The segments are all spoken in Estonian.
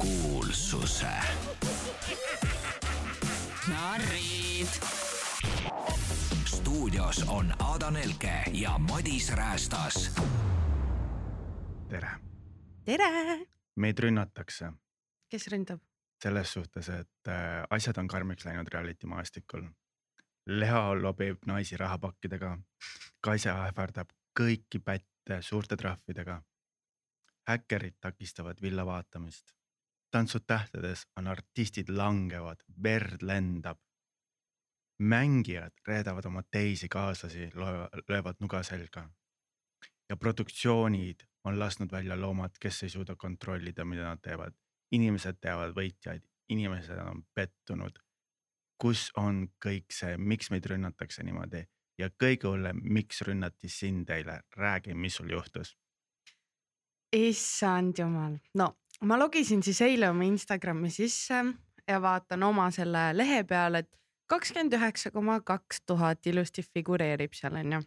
kuulsuse. narrid. stuudios on Ada Nelke ja Madis Räästas. tere, tere, meid rünnatakse kes ründab? selles suhtes, et äh, asjad on karmiks läinud reality maastikul. Leo lobib naisi rahapakkidega, Kaisa ähvardab kõiki pätte suurte trahvidega. häkkerid takistavad villa vaatamist. Tantsud tähtedes on artistid langevad, verd lendab. mängijad reedavad oma teisi kaaslasi, löövad nuga selga. ja produktsioonid on lasknud välja loomad, kes ei suuda kontrollida, mida nad teevad. inimesed teavad võitjaid, inimesed on pettunud. kus on kõik see, miks meid rünnatakse niimoodi ja kõige hullem, miks rünnati sind eile, räägi, mis sul juhtus. issand jumal, no ma logisin siis eile oma Instagrami sisse ja vaatan oma selle lehe peal, et kakskümmend üheksa koma kaks tuhat ilusti figureerib seal onju.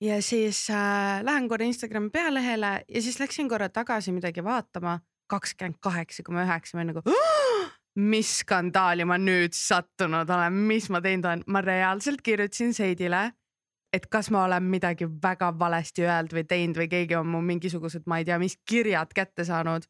ja siis äh, lähen korra Instagrami pealehele ja siis läksin korra tagasi midagi vaatama, kakskümmend kaheksa koma üheksa, ma olin nagu mis skandaali ma nüüd sattunud olen, mis ma teinud olen, ma reaalselt kirjutasin Seidile et kas ma olen midagi väga valesti öelnud või teinud või keegi on mu mingisugused, ma ei tea, mis kirjad kätte saanud.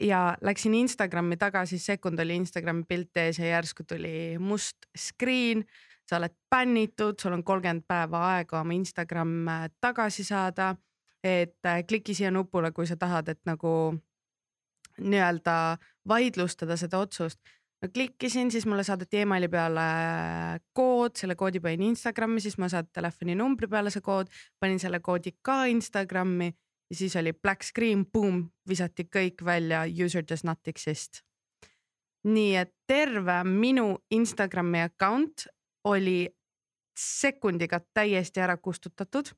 ja läksin Instagrami tagasi, sekund oli Instagrami pilt ees ja järsku tuli must screen. sa oled bännitud, sul on kolmkümmend päeva aega oma Instagram äh, tagasi saada. et äh, kliki siia nupule, kui sa tahad, et nagu nii-öelda vaidlustada seda otsust no klikkisin, siis mulle saadeti emaili peale kood, selle koodi panin Instagrami, siis ma saadan telefoninumbri peale see kood, panin selle koodi ka Instagrami ja siis oli black screen, boom, visati kõik välja, user does not exist. nii et terve minu Instagrami account oli sekundiga täiesti ära kustutatud.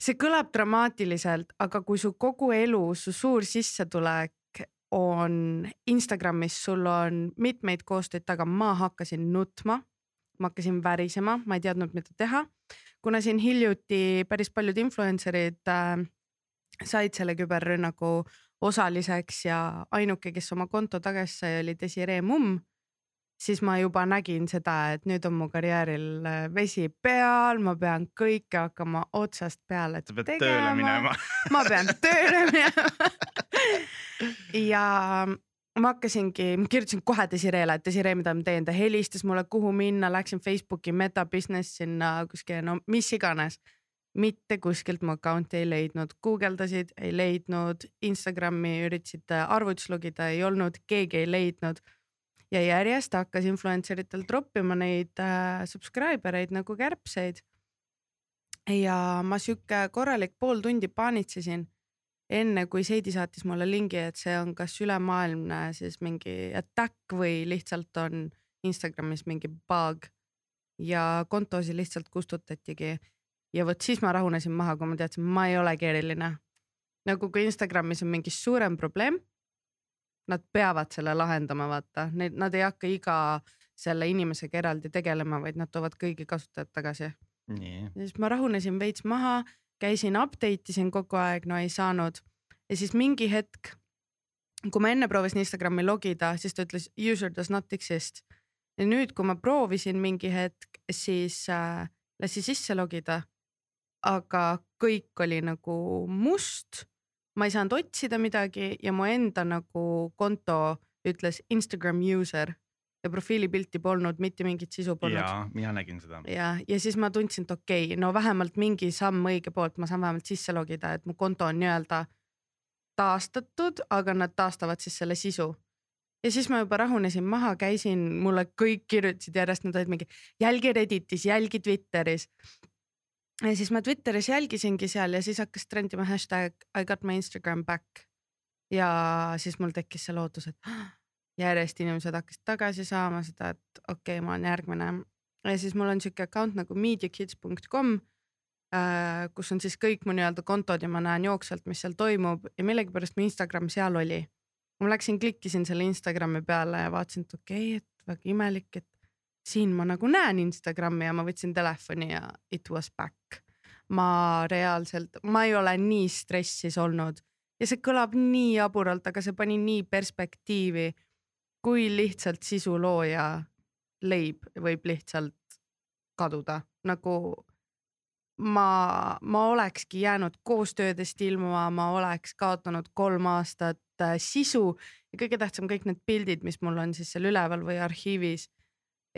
see kõlab dramaatiliselt, aga kui su kogu elu, su suur sissetulek on Instagramis, sul on mitmeid koostöid taga, ma hakkasin nutma, ma hakkasin värisema, ma ei teadnud, mida teha. kuna siin hiljuti päris paljud influencer'id äh, said selle küberrünnaku osaliseks ja ainuke, kes oma konto tagasi sai, oli Desiree Mumm, siis ma juba nägin seda, et nüüd on mu karjääril äh, vesi peal, ma pean kõike hakkama otsast peale sa pead minema. ma pean tööle minema. ja ma hakkasingi, ma kirjutasin kohe Desireele, et Desiree, mida ma teen, ta helistas mulle, kuhu minna, läksin Facebooki meta business sinna kuskile, no mis iganes. mitte kuskilt mu account'i ei leidnud, guugeldasid, ei leidnud, Instagrami üritasid arvutis logida, ei olnud, keegi ei leidnud. Ja järjest hakkas influencer itel troppima neid äh, subscriber eid nagu kärbseid. ja ma sihuke korralik pool tundi paanitsesin enne kui Seidi saatis mulle lingi, et see on kas ülemaailmne siis mingi attack või lihtsalt on Instagramis mingi bug ja kontosi lihtsalt kustutatigi. ja vot siis ma rahunesin maha, kui ma teadsin, ma ei ole keeriline. nagu kui Instagramis on mingi suurem probleem, nad peavad selle lahendama, vaata, need, nad ei hakka iga selle inimesega eraldi tegelema, vaid nad toovad kõigi kasutajad tagasi nii, ja siis ma rahunesin veits maha, käisin update isin kogu aeg, no ei saanud. ja siis mingi hetk, kui ma enne proovisin Instagrami logida, siis ta ütles user does not exist. ja nüüd, kui ma proovisin mingi hetk, siis äh, lasi sisse logida. aga kõik oli nagu must. Ma ei saanud otsida midagi ja mu enda nagu konto ütles Instagram user ja profiilipilti polnud, mitte mingit sisu polnud ja mina nägin seda. ja, ja siis ma tundsin, et okei okay,, no vähemalt mingi samm õige poolt, ma saan vähemalt sisse logida, et mu konto on nii-öelda taastatud, aga nad taastavad siis selle sisu. ja siis ma juba rahunesin maha, käisin, mulle kõik kirjutasid järjest, nad olid mingi jälgi Redditis, jälgi Twitteris. Ja siis ma Twitteris jälgisingi seal ja siis hakkas trendima hashtag I got my Instagram back. ja siis mul tekkis see lootus, et järjest inimesed hakkasid tagasi saama seda, et okei okay,, ma olen järgmine ja siis mul on sihuke account nagu mediakids.com äh,, kus on siis kõik mu nii-öelda kontod ja ma näen jooksvalt, mis seal toimub ja millegipärast mu Instagram seal oli. ma läksin, klikkisin selle Instagrami peale ja vaatasin, et okei okay,, et väga imelik, et siin ma nagu näen Instagrami ja ma võtsin telefoni ja it was back. ma reaalselt, ma ei ole nii stressis olnud ja see kõlab nii jaburalt, aga see pani nii perspektiivi, kui lihtsalt sisulooja leib võib lihtsalt kaduda, nagu ma, ma olekski jäänud koostöödest ilma, ma oleks kaotanud kolm aastat äh, sisu ja kõige tähtsam, kõik need pildid, mis mul on siis seal üleval või arhiivis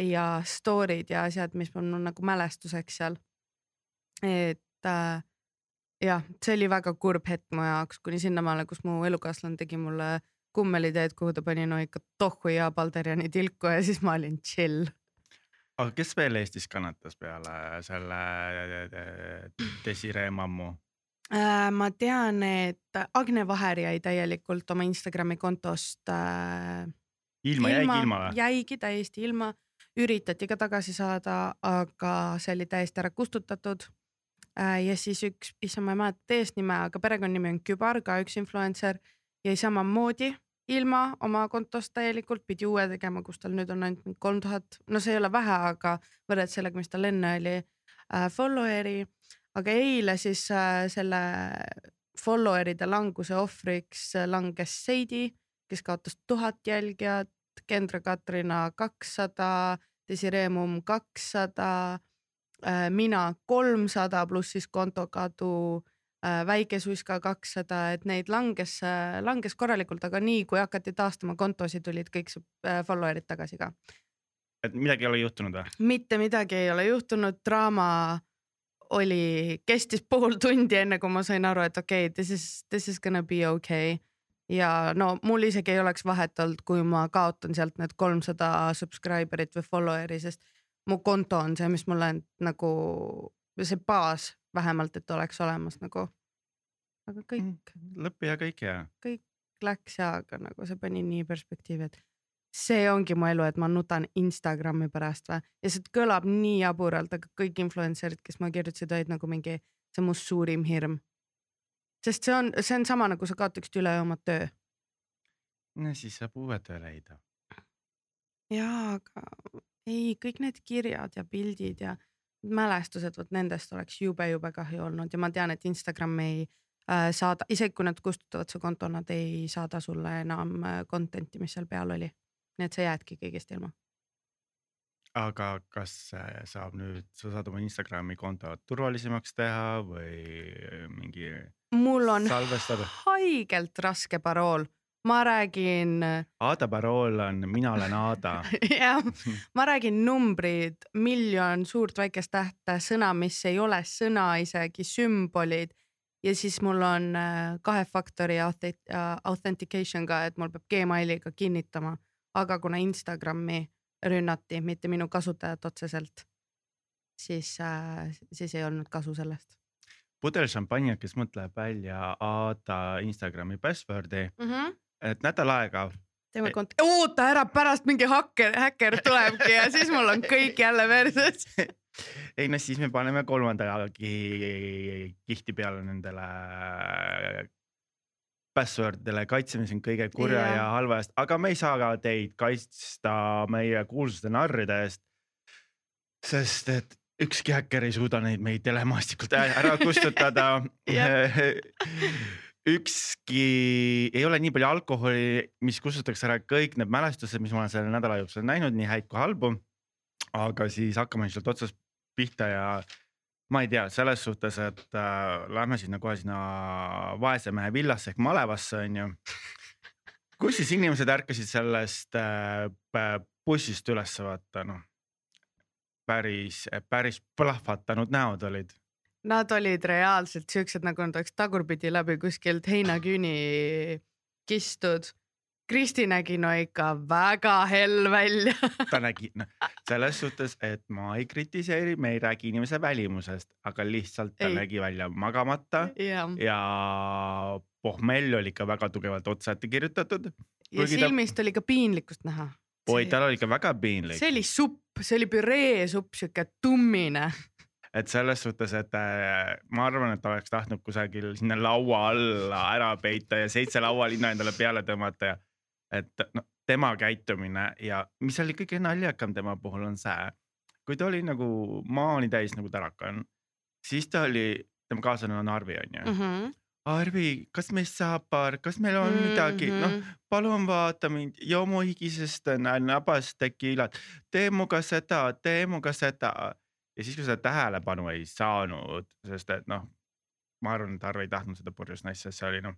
ja story'd ja asjad, mis mul on nagu mälestuseks seal. et äh, jah, see oli väga kurb hetk mu jaoks, kuni sinnamaale, kus mu elukaaslane tegi mulle kummeliteed, kuhu ta pani no ikka tohku ja Balderjani tilku ja siis ma olin chill. aga kes veel Eestis kannatas peale selle äh, Desiree Mammu? Äh, ma tean, et Agne Vaher jäi täielikult oma Instagrami kontost äh, ilma jäigi ilma või? jäigi täiesti ilma, üritati ka tagasi saada, aga see oli täiesti ära kustutatud. ja siis üks, issand, ma ei mäleta eesnime, aga perekonnanimi on Kübar, ka üks influencer, jäi samamoodi ilma oma kontost täielikult, pidi uue tegema, kus tal nüüd on ainult mingi kolm tuhat, no see ei ole vähe, aga võrreldes sellega, mis tal enne oli äh, follower'i, aga eile siis äh, selle follower'ide languse ohvriks äh, langes Seidi, kes kaotas tuhat jälgijat, Kendra Katrina kakssada, Desiree Mumm kakssada, mina kolmsada pluss siis kontokadu, väikesuiska kakssada, et neid langes, langes korralikult, aga nii kui hakati taastama kontosid, tulid kõik äh, follower'id tagasi ka. et midagi ei ole juhtunud või? mitte midagi ei ole juhtunud, draama oli, kestis pool tundi, enne kui ma sain aru, et okei okay,, this is, this is gonna be okay. Ja no mul isegi ei oleks vahet olnud, kui ma kaotan sealt need kolmsada subscriber'it või follower'i, sest mu konto on see, mis mulle nagu see baas vähemalt, et oleks olemas nagu. aga kõik lõpp ja kõik hea. läks ja, aga nagu see pani nii perspektiivi, et see ongi mu elu, et ma nutan Instagrami pärast või ja see kõlab nii jaburalt, aga kõik influencer'id, kes mulle kirjutasid, olid nagu mingi, see on mu suurim hirm. Sest see on, see on sama nagu sa kaotaksid üle oma töö. no siis saab uue töö leida. jaa, aga ei, kõik need kirjad ja pildid ja mälestused, vot nendest oleks jube-jube kahju olnud ja ma tean, et Instagram ei äh, saada, isegi kui nad kustutavad su konto, nad ei saada sulle enam äh, content'i, mis seal peal oli. nii et sa jäädki kõigest ilma. Aga kas äh, saab nüüd, sa saad oma Instagrami konto turvalisemaks teha või mingi mul on salvestada? haigelt raske parool, ma räägin, Aada parool on mina olen Aada. jah, ma räägin numbrid, miljon suurt väikest tähte, sõna, mis ei ole sõna isegi, sümbolid ja siis mul on äh, kahe faktori authent- äh, authentication ka, et mul peab Gmailiga kinnitama, aga kuna Instagrami rünnati, mitte minu kasutajat otseselt, siis äh,, siis ei olnud kasu sellest pudel šampanjat, kes mõtleb välja Aada Instagrami password'i, mm. -hmm. et nädal aega Ei. kont-, oota ära, pärast mingi hakker, häkker tulebki ja siis mul on kõik jälle versus. ei no siis me paneme kolmanda ki- kihti peale nendele password idele, kaitseme sind kõige kurja Jah. ja halva eest, aga me ei saa ka teid kaitsta meie kuulsuste narride eest. sest et ükski häkker ei suuda neid meid telemaastikult ä- ära kustutada ükski, ei ole nii palju alkoholi, mis kustutaks ära kõik need mälestused, mis ma olen selle nädala jooksul näinud, nii häid kui halbu. aga siis hakkame sealt otsast pihta ja ma ei tea, selles suhtes, et äh, lähme sinna kohe sinna vaese mehe villasse ehk malevasse onju. kus siis inimesed ärkasid sellest äh, p- bussist üles vaata noh. päris, päris plahvatanud näod olid. Nad olid reaalselt siuksed, nagu nad oleks tagurpidi läbi kuskilt heinaküüni kistud. Kristi nägi no ikka väga hell välja. ta nägi, noh selles suhtes, et ma ei kritiseeri, me ei räägi inimese välimusest, aga lihtsalt ta Ei. nägi välja magamata jah, ja pohmell oli ikka väga tugevalt otsa ette kirjutatud. ja kuigi ta- silmist oli ka piinlikkust näha. oi, tal oli ikka väga piinlik see, oli supp, see oli püreesupp, sihuke tummine. et selles suhtes, et äh, ma arvan, et oleks tahtnud kusagil sinna laua alla ära peita ja seitse laualinna endale peale tõmmata ja et noh, tema käitumine ja mis oli kõige naljakam tema puhul on see, kui ta oli nagu maani täis nagu täraka on, siis ta oli, tema kaaslane on Arvi on ju, Mhm. Arvi, kas meist saab paar, kas meil on midagi, noh Mhm. palun vaata mind, joo mu higisest nabast tekiilat, tee muga seda, tee muga seda. ja siis, kui seda tähelepanu ei saanud, sest et noh, ma arvan, et Arvo ei tahtnud seda purjus naist, sest see oli noh,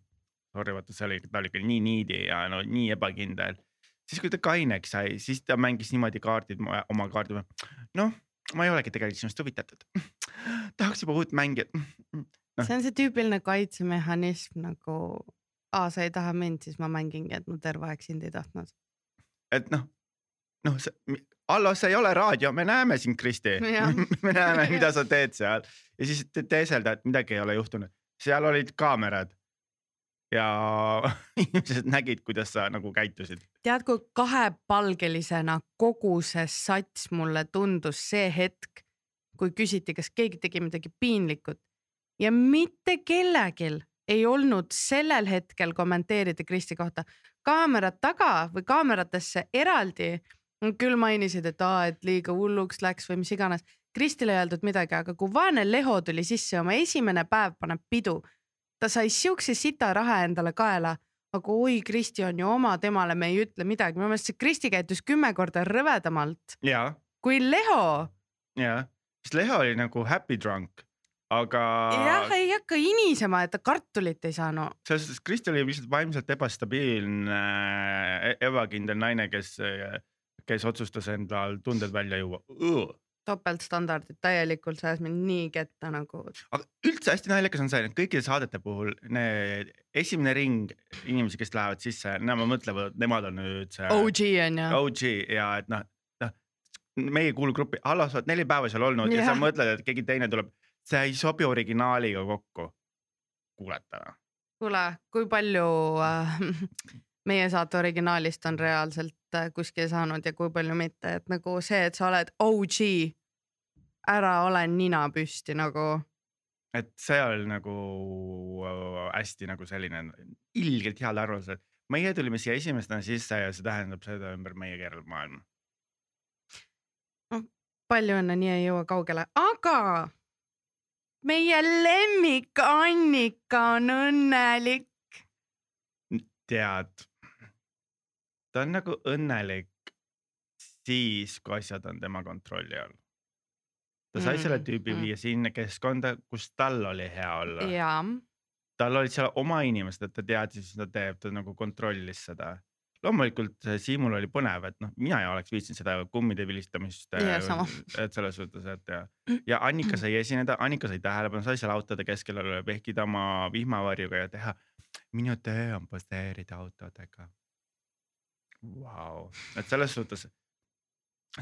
sorry, vaata see oli, ta oli ikka nii needy ja no nii ebakindel. siis, kui ta kaineks sai, siis ta mängis niimoodi kaardid oma kaardi, noh, ma ei olegi tegelikult sinust huvitatud. tahaks juba uut mängijat. Noh. see on see tüüpiline kaitsemehhanism nagu, aa, sa ei taha mind, siis ma mängingi, et ma terve aeg sind ei tahtnud. et noh, noh, Allo, see ei ole raadio, me näeme sind, Kristi me näeme, mida sa teed seal ja siis te- teeselda, et midagi ei ole juhtunud, seal olid kaamerad. Ja inimesed nägid, kuidas sa nagu käitusid. tead, kui kahepalgelisena kogu see sats mulle tundus see hetk, kui küsiti, kas keegi tegi midagi piinlikut ja mitte kellelgi ei olnud sellel hetkel kommenteerida Kristi kohta. kaamerad taga või kaameratesse eraldi küll mainisid, et aa, et liiga hulluks läks või mis iganes. Kristile ei öeldud midagi, aga kui vaene Leho tuli sisse, oma esimene päev paneb pidu, ta sai siukse sita raha endale kaela aga oi, Kristi on ju oma, temale me ei ütle midagi, minu meelest see Kristi käitus kümme korda rõvedamalt kui Leho. ja, sest Leho oli nagu happy drunk, aga jah, ei hakka inisema, et ta kartulit ei saanud. selles suhtes Kristi oli lihtsalt vaimselt ebastabiilne, ebakindel naine, kes, kes otsustas endal tunded välja juua. Topeltstandardid täielikult sajas mind nii ketta nagu. aga üldse hästi naljakas on see, et kõikide saadete puhul need esimene ring inimesi, kes lähevad sisse, nemad mõtlevad, nemad on nüüd see OG on ju. OG ja et noh, noh meie ei kuulu gruppi, Allo, sa oled neli päeva seal olnud ja, ja sa mõtled, et keegi teine tuleb, see ei sobi originaaliga kokku. kuuleta noh. kuule, kui palju äh, meie saate originaalist on reaalselt äh, kuskil saanud ja kui palju mitte, et nagu see, et sa oled OG, ära ole nina püsti nagu et see oli nagu äh, hästi nagu selline ilgelt head arvamused. meie tulime siia esimestena sisse ja see tähendab seda ümber meie keerab maailma. palju õnne, nii ei jõua kaugele, aga meie lemmik Annika on õnnelik. tead, ta on nagu õnnelik siis, kui asjad on tema kontrolli all. ta sai selle Mm, tüübi mm. viia sinna keskkonda, kus tal oli hea olla. tal olid seal oma inimesed, et ta teadis, mis ta teeb, ta nagu kontrollis seda. loomulikult äh, Siimul oli põnev, et noh, mina ei oleks viitsinud seda kummide vilistamist. Sama. et selles suhtes, et ja, ja Annika sai esineda, Annika sai tähelepanu, sai seal autode keskel olla, vehkida oma vihmavarjuga ja teha. minu töö on poseerida autodega. Vau, et selles suhtes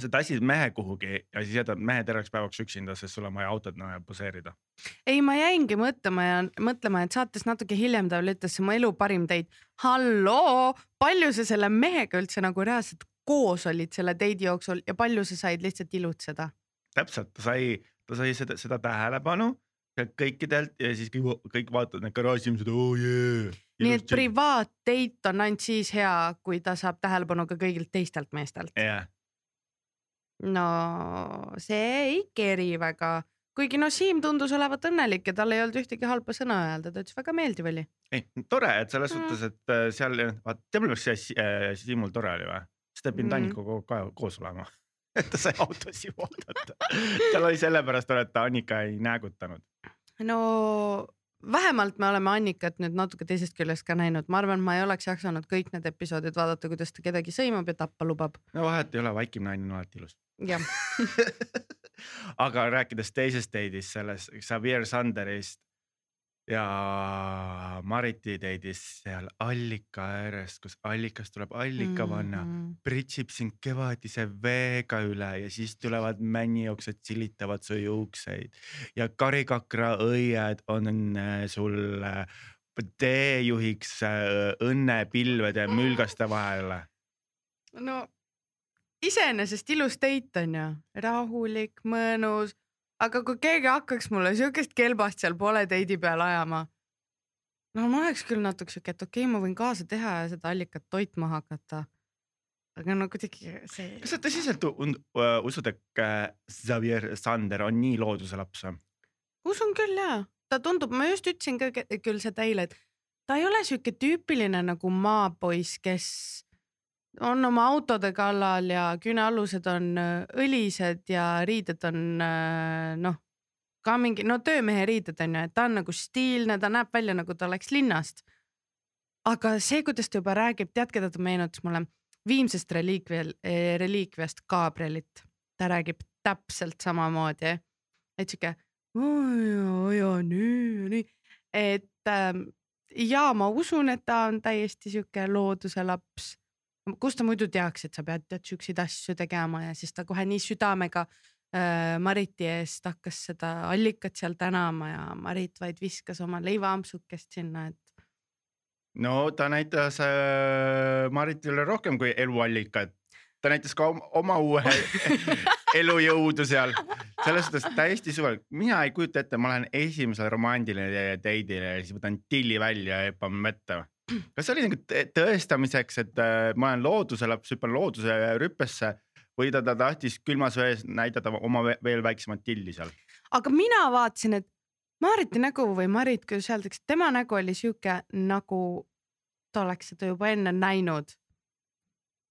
sa tassid mehe kuhugi ja siis jätad mehe terveks päevaks üksinda, sest sul on vaja autot poseerida. ei, ma jäingi mõtlema ja mõtlema, et saates natuke hiljem ta veel ütles, see mu elu parim date. halloo, palju sa selle mehega üldse nagu reaalselt koos olid selle date'i jooksul ja palju sa said lihtsalt ilutseda? täpselt, ta sai, ta sai seda, seda tähelepanu kõikidelt ja siis kõik, kõik vaatavad need garaažiinimesed, oo jee. nii et privaatdate on ainult siis hea, kui ta saab tähelepanu ka kõigilt teistelt meestelt. jah, no see ei keri väga, kuigi no Siim tundus olevat õnnelik ja tal ei olnud ühtegi halba sõna öelda, ta ütles väga meeldiv oli. ei tore, et selles Mm. suhtes, et äh, seal, vaata, tead, mis see äh, Siimul tore oli või? siis ta ei pidanud Mm. Annikaga ka koos olema. et ta sai autos ju vaadata. tal oli sellepärast tore, et Annika ei näägutanud. No vähemalt me oleme Annikat nüüd natuke teisest küljest ka näinud, ma arvan, ma ei oleks jaksanud kõik need episoodid vaadata, kuidas ta kedagi sõimab ja tappa lubab. no vahet ei ole, vaikiv naine on alati ilus. jah, aga rääkides teisest date'ist, sellest Xavier Sanderist ja Mariti date'ist seal allika ääres, kus allikas tuleb allikavanna mm., Mhm. pritsib sind kevadise veega üle ja siis tulevad männijooksjad, silitavad su juukseid ja karikakraõied on äh, sul teejuhiks äh, õnnepilvede mülgaste vahele. no iseenesest ilus date on ju, rahulik, mõnus, aga kui keegi hakkaks mulle siukest kelbast seal poole date'i peal ajama. no ma oleks küll natuke siuke, et okei okay,, ma võin kaasa teha ja seda allikat toitma hakata. aga no kuidagi see kas sa tõsiselt usud, et äh, Xavier Sander on nii looduse laps või? usun küll jaa, ta tundub, ma just ütlesin ka küll seda eile, et ta ei ole sihuke tüüpiline nagu maapoiss, kes on oma autode kallal ja küünealused on äh, õlised ja riided on äh, noh, ka mingi no töömehe riided on ju, et ta on nagu stiilne, ta näeb välja nagu ta oleks linnast. aga see, kuidas ta juba räägib, tead, keda ta meenutas mulle? Viimsest reliikvial, reliikviast Gabrielit, ta räägib täpselt samamoodi, et sihuke ja nii ja nii, et ähm, ja ma usun, et ta on täiesti sihuke looduse laps. Kust ta muidu teaks, et sa pead tead siukseid asju tegema ja siis ta kohe nii südamega äh, Mariti eest hakkas seda allikat seal tänama ja Marit vaid viskas oma leivaampsukest sinna, et no ta näitas äh, Maritile rohkem kui eluallikat. ta näitas ka oma, oma uue elujõudu seal, selles suhtes täiesti suvel, mina ei kujuta ette, ma lähen esimesele romantilisele date'ile ja siis võtan tilli välja ja hüppan vette. Kas see oli nagu tõ- tõestamiseks, et äh, ma olen looduse laps, hüppan looduse rüppesse või ta, ta tahtis külmas vees näidata oma ve- veel väiksemat tilli seal? aga mina vaatasin, et Mariti nägu või Marit, kuidas öeldakse, tema nägu oli sihuke nagu ta oleks seda juba enne näinud.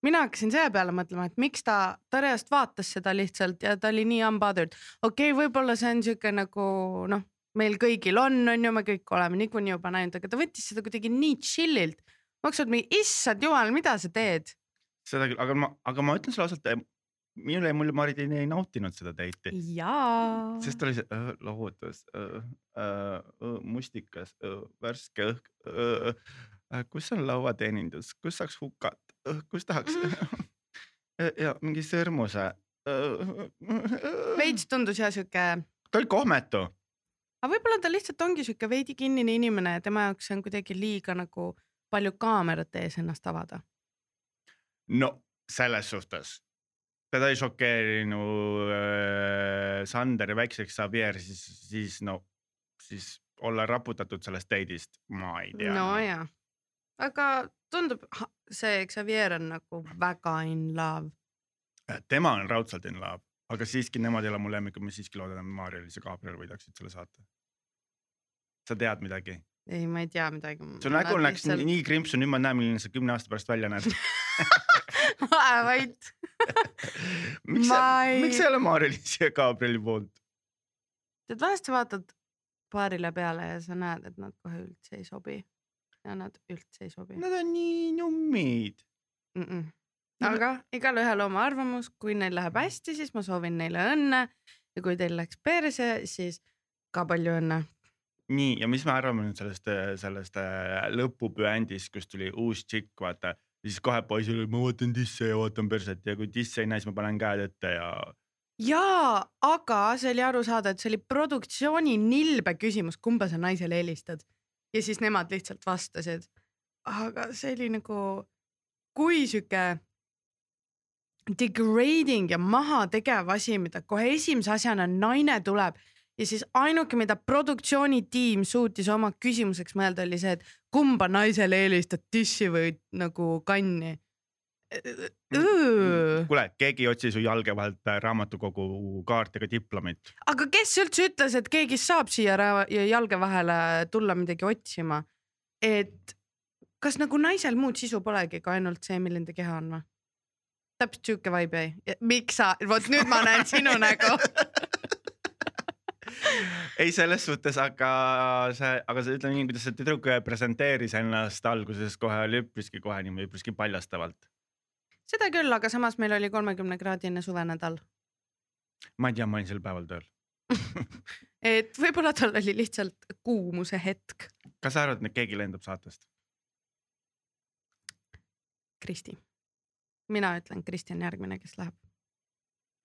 mina hakkasin selle peale mõtlema, et miks ta, reaalselt vaatas seda lihtsalt ja ta oli nii unbothered. okei okay,, võib-olla see on sihuke nagu noh, meil kõigil on, on ju, me kõik oleme niikuinii juba näinud, aga ta võttis seda kuidagi nii chill'ilt. ma hakkasin mõtlema, issand jumal, mida sa teed? seda küll, aga ma, aga ma ütlen sulle ausalt, minule jäi mulje, Marit ei, nautinud seda date'i. jaa. sest oli see öö, loodus, mustikas, värske õhk, kus on lauateenindus, kus saaks hukat, kus tahaks ja mingi sõrmuse. veits tundus jah sihuke ta oli kohmetu, aga võib-olla ta lihtsalt ongi sihuke veidi kinnine inimene ja tema jaoks on kuidagi liiga nagu palju kaamerate ees ennast avada. no selles suhtes, teda ei šokeerinud äh, Sander väikseks Xavier, siis, siis no, siis olla raputatud sellest date'ist, ma ei tea. nojah, aga tundub, see Xavier on nagu väga in love. tema on raudselt in love, aga siiski nemad ei ole mu lemmikud, ma siiski loodan, et Maarja-Liis ja Gabriel võidaksid selle saate. sa tead midagi? ei, ma ei tea midagi. su nägu läks lihtsalt... nii krimpsu, nüüd ma näen, milline sa kümne aasta pärast välja näed. vaevalt. miks sa, ei- miks sa ei ole Maarja-Liis ja Gabrieli poolt? tead, vahest sa vaatad paarile peale ja sa näed, et nad kohe üldse ei sobi. ja nad üldse ei sobi Nad on nii nummid. mm. -mm. Aga igalühel oma arvamus, kui neil läheb hästi, siis ma soovin neile õnne ja kui teil läks perse, siis ka palju õnne. nii, ja mis me arvame nüüd sellest, sellest äh, lõpupüändist, kus tuli uus tšikk, vaata. ja siis kohe poisil, ma vaatan disse ja vaatan perset ja kui diss ei näe, siis ma panen käed ette ja jaa, aga see oli aru saada, et see oli produktsiooni nilbe küsimus, kumba sa naisele helistad ja siis nemad lihtsalt vastasid. aga see oli nagu, kui sihuke degrading ja mahategev asi, mida kohe esimese asjana naine tuleb ja siis ainuke, mida produktsioonitiim suutis oma küsimuseks mõelda, oli see, et kumba naisele eelistad, dissi või nagu kanni. kuule, keegi ei otsi su jalge vahelt äh, raamatukogu kaarti ega diplomit. aga kes üldse ütles, et keegi saab siia jalge vahele tulla midagi otsima? et kas nagu naisel muud sisu polegi kui ainult see, milline ta keha on või? Täpselt sihuke vibe jäi. miks sa, vot nüüd ma näen sinu nägu. ei, selles suhtes, aga see, aga see ütleme nii, kuidas see tüdruk presenteeris ennast alguses kohe oli üpriski kohe niimoodi üpriski paljastavalt. seda küll, aga samas meil oli kolmekümne kraadine suvenädal. ma ei tea, ma olin sel päeval tööl. et võib-olla tal oli lihtsalt kuumuse hetk. kas sa arvad, et keegi lendab saatest? Kristi. Mina ütlen, Kristi on järgmine, kes läheb.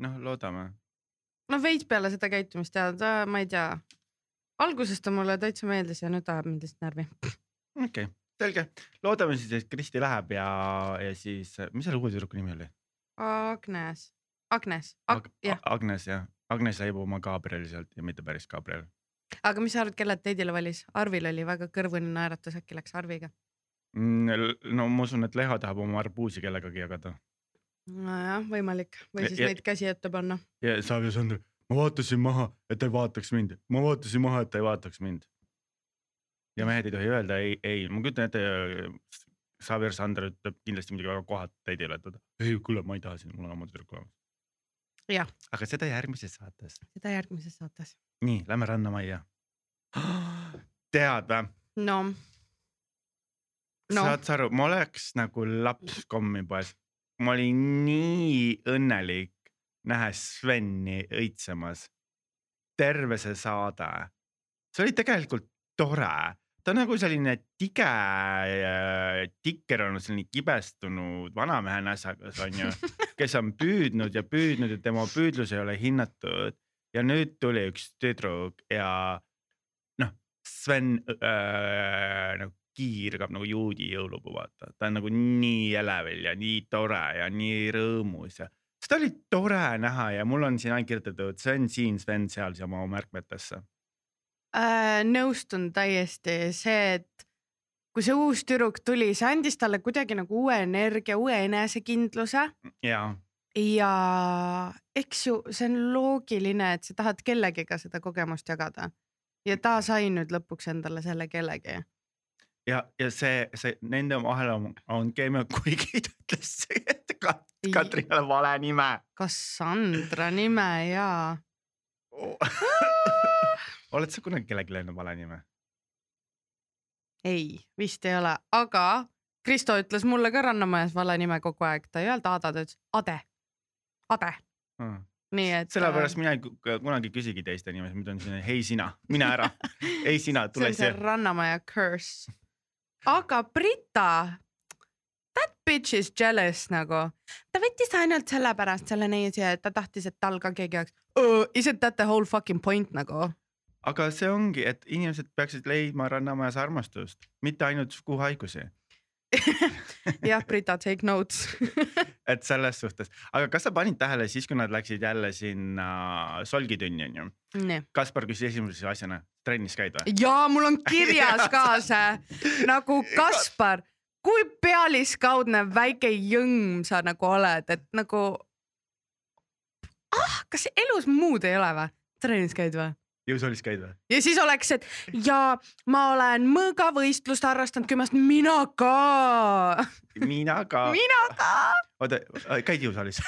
noh, loodame. no veits peale seda käitumist ja ta, ma ei tea. alguses ta mulle täitsa meeldis ja nüüd ajab mind lihtsalt närvi. okei okay,, selge, loodame siis, et Kristi läheb ja, ja siis, mis selle uue tüdruku nimi oli Agnes, Agnes Ag Ag, jah, Agnes jah, Agnes leiab oma Gabrieli sealt ja mitte päris Gabriel. aga mis sa arvad, kelle date'ile valis? Arvil oli väga kõrvuni naeratus, äkki läks Arviga. Mm, no ma usun, et Leha tahab oma arbuusi kellegagi jagada nojah, võimalik või siis Ja- neid käsi ette panna. ja ja Sander, ma vaatasin maha, et ta ei vaataks mind, ma vaatasin maha, et ta ei vaataks mind. ja mehed ei tohi öelda ei, ei, ma kujutan ette. Xavier Sander ütleb kindlasti midagi väga kohateid ei ületada. ei, kuule, ma ei taha sind, mul on oma tüdruk olemas. Aga seda järgmises saates. seda järgmises saates. nii, lähme Rannamajja. tead või? no. No. saad sa aru, ma oleks nagu laps kommipoes, ma olin nii õnnelik nähes Sveni õitsemas. terve see saade, see oli tegelikult tore, ta on nagu selline tige, tikker on selline kibestunud vanamehe näsakas onju, kes on püüdnud ja püüdnud ja tema püüdlus ei ole hinnatud ja nüüd tuli üks tüdruk ja noh, Sven äh, nagu kiirgab nagu juudi jõulupuu, vaata, ta on nagu nii elevil ja nii tore ja nii rõõmus ja seda oli tore näha ja mul on siin ainult kirjutatud Sven siin, Sven seal siia oma märkmetesse äh,. nõustun täiesti, see, et kui see uus tüdruk tuli, see andis talle kuidagi nagu uue energia, uue enesekindluse. ja. ja eks ju, see on loogiline, et sa tahad kellegiga seda kogemust jagada ja ta sai nüüd lõpuks endale selle kellegi ja, ja see, see nende vahel on, on keemia, kuigi ta ütles, et Kat, Katrinale vale nime. Cassandra nime ja oh. oled sa kunagi kellelegi löönud vale nime? ei, vist ei ole, aga Kristo ütles mulle ka Rannamajas vale nime kogu aeg, ta ei öelnud Ada, ta ütles Ade, Ade hmm nii et. sellepärast äh, mina ei kunagi küsigi teiste nimesid, ma ütlen selline hei sina, mine ära ei sina, tule siia. see on see Rannamaja curse aga Brita, that bitch is jealous nagu. ta võttis ainult sellepärast selle neiu siia, et ta tahtis, et tal ka keegi oleks oh,. Isn't that the whole fucking point nagu? aga see ongi, et inimesed peaksid leidma Rannamajas armastust, mitte ainult suguhaigusi jah, Brita, take notes et selles suhtes, aga kas sa panid tähele siis, kui nad läksid jälle sinna solgitünni onju? Kaspar küsis esimese asjana, trennis käid või? ja mul on kirjas ka see nagu Kaspar, kui pealiskaudne väike jõmm sa nagu oled, et nagu. ah, kas elus muud ei ole või? trennis käid või? Jõusaalis käid või? ja siis oleks, et ja ma olen mõõgavõistlust harrastanud kümme aastat, mina ka. mina ka. mina ka. oota, käid jõusaalis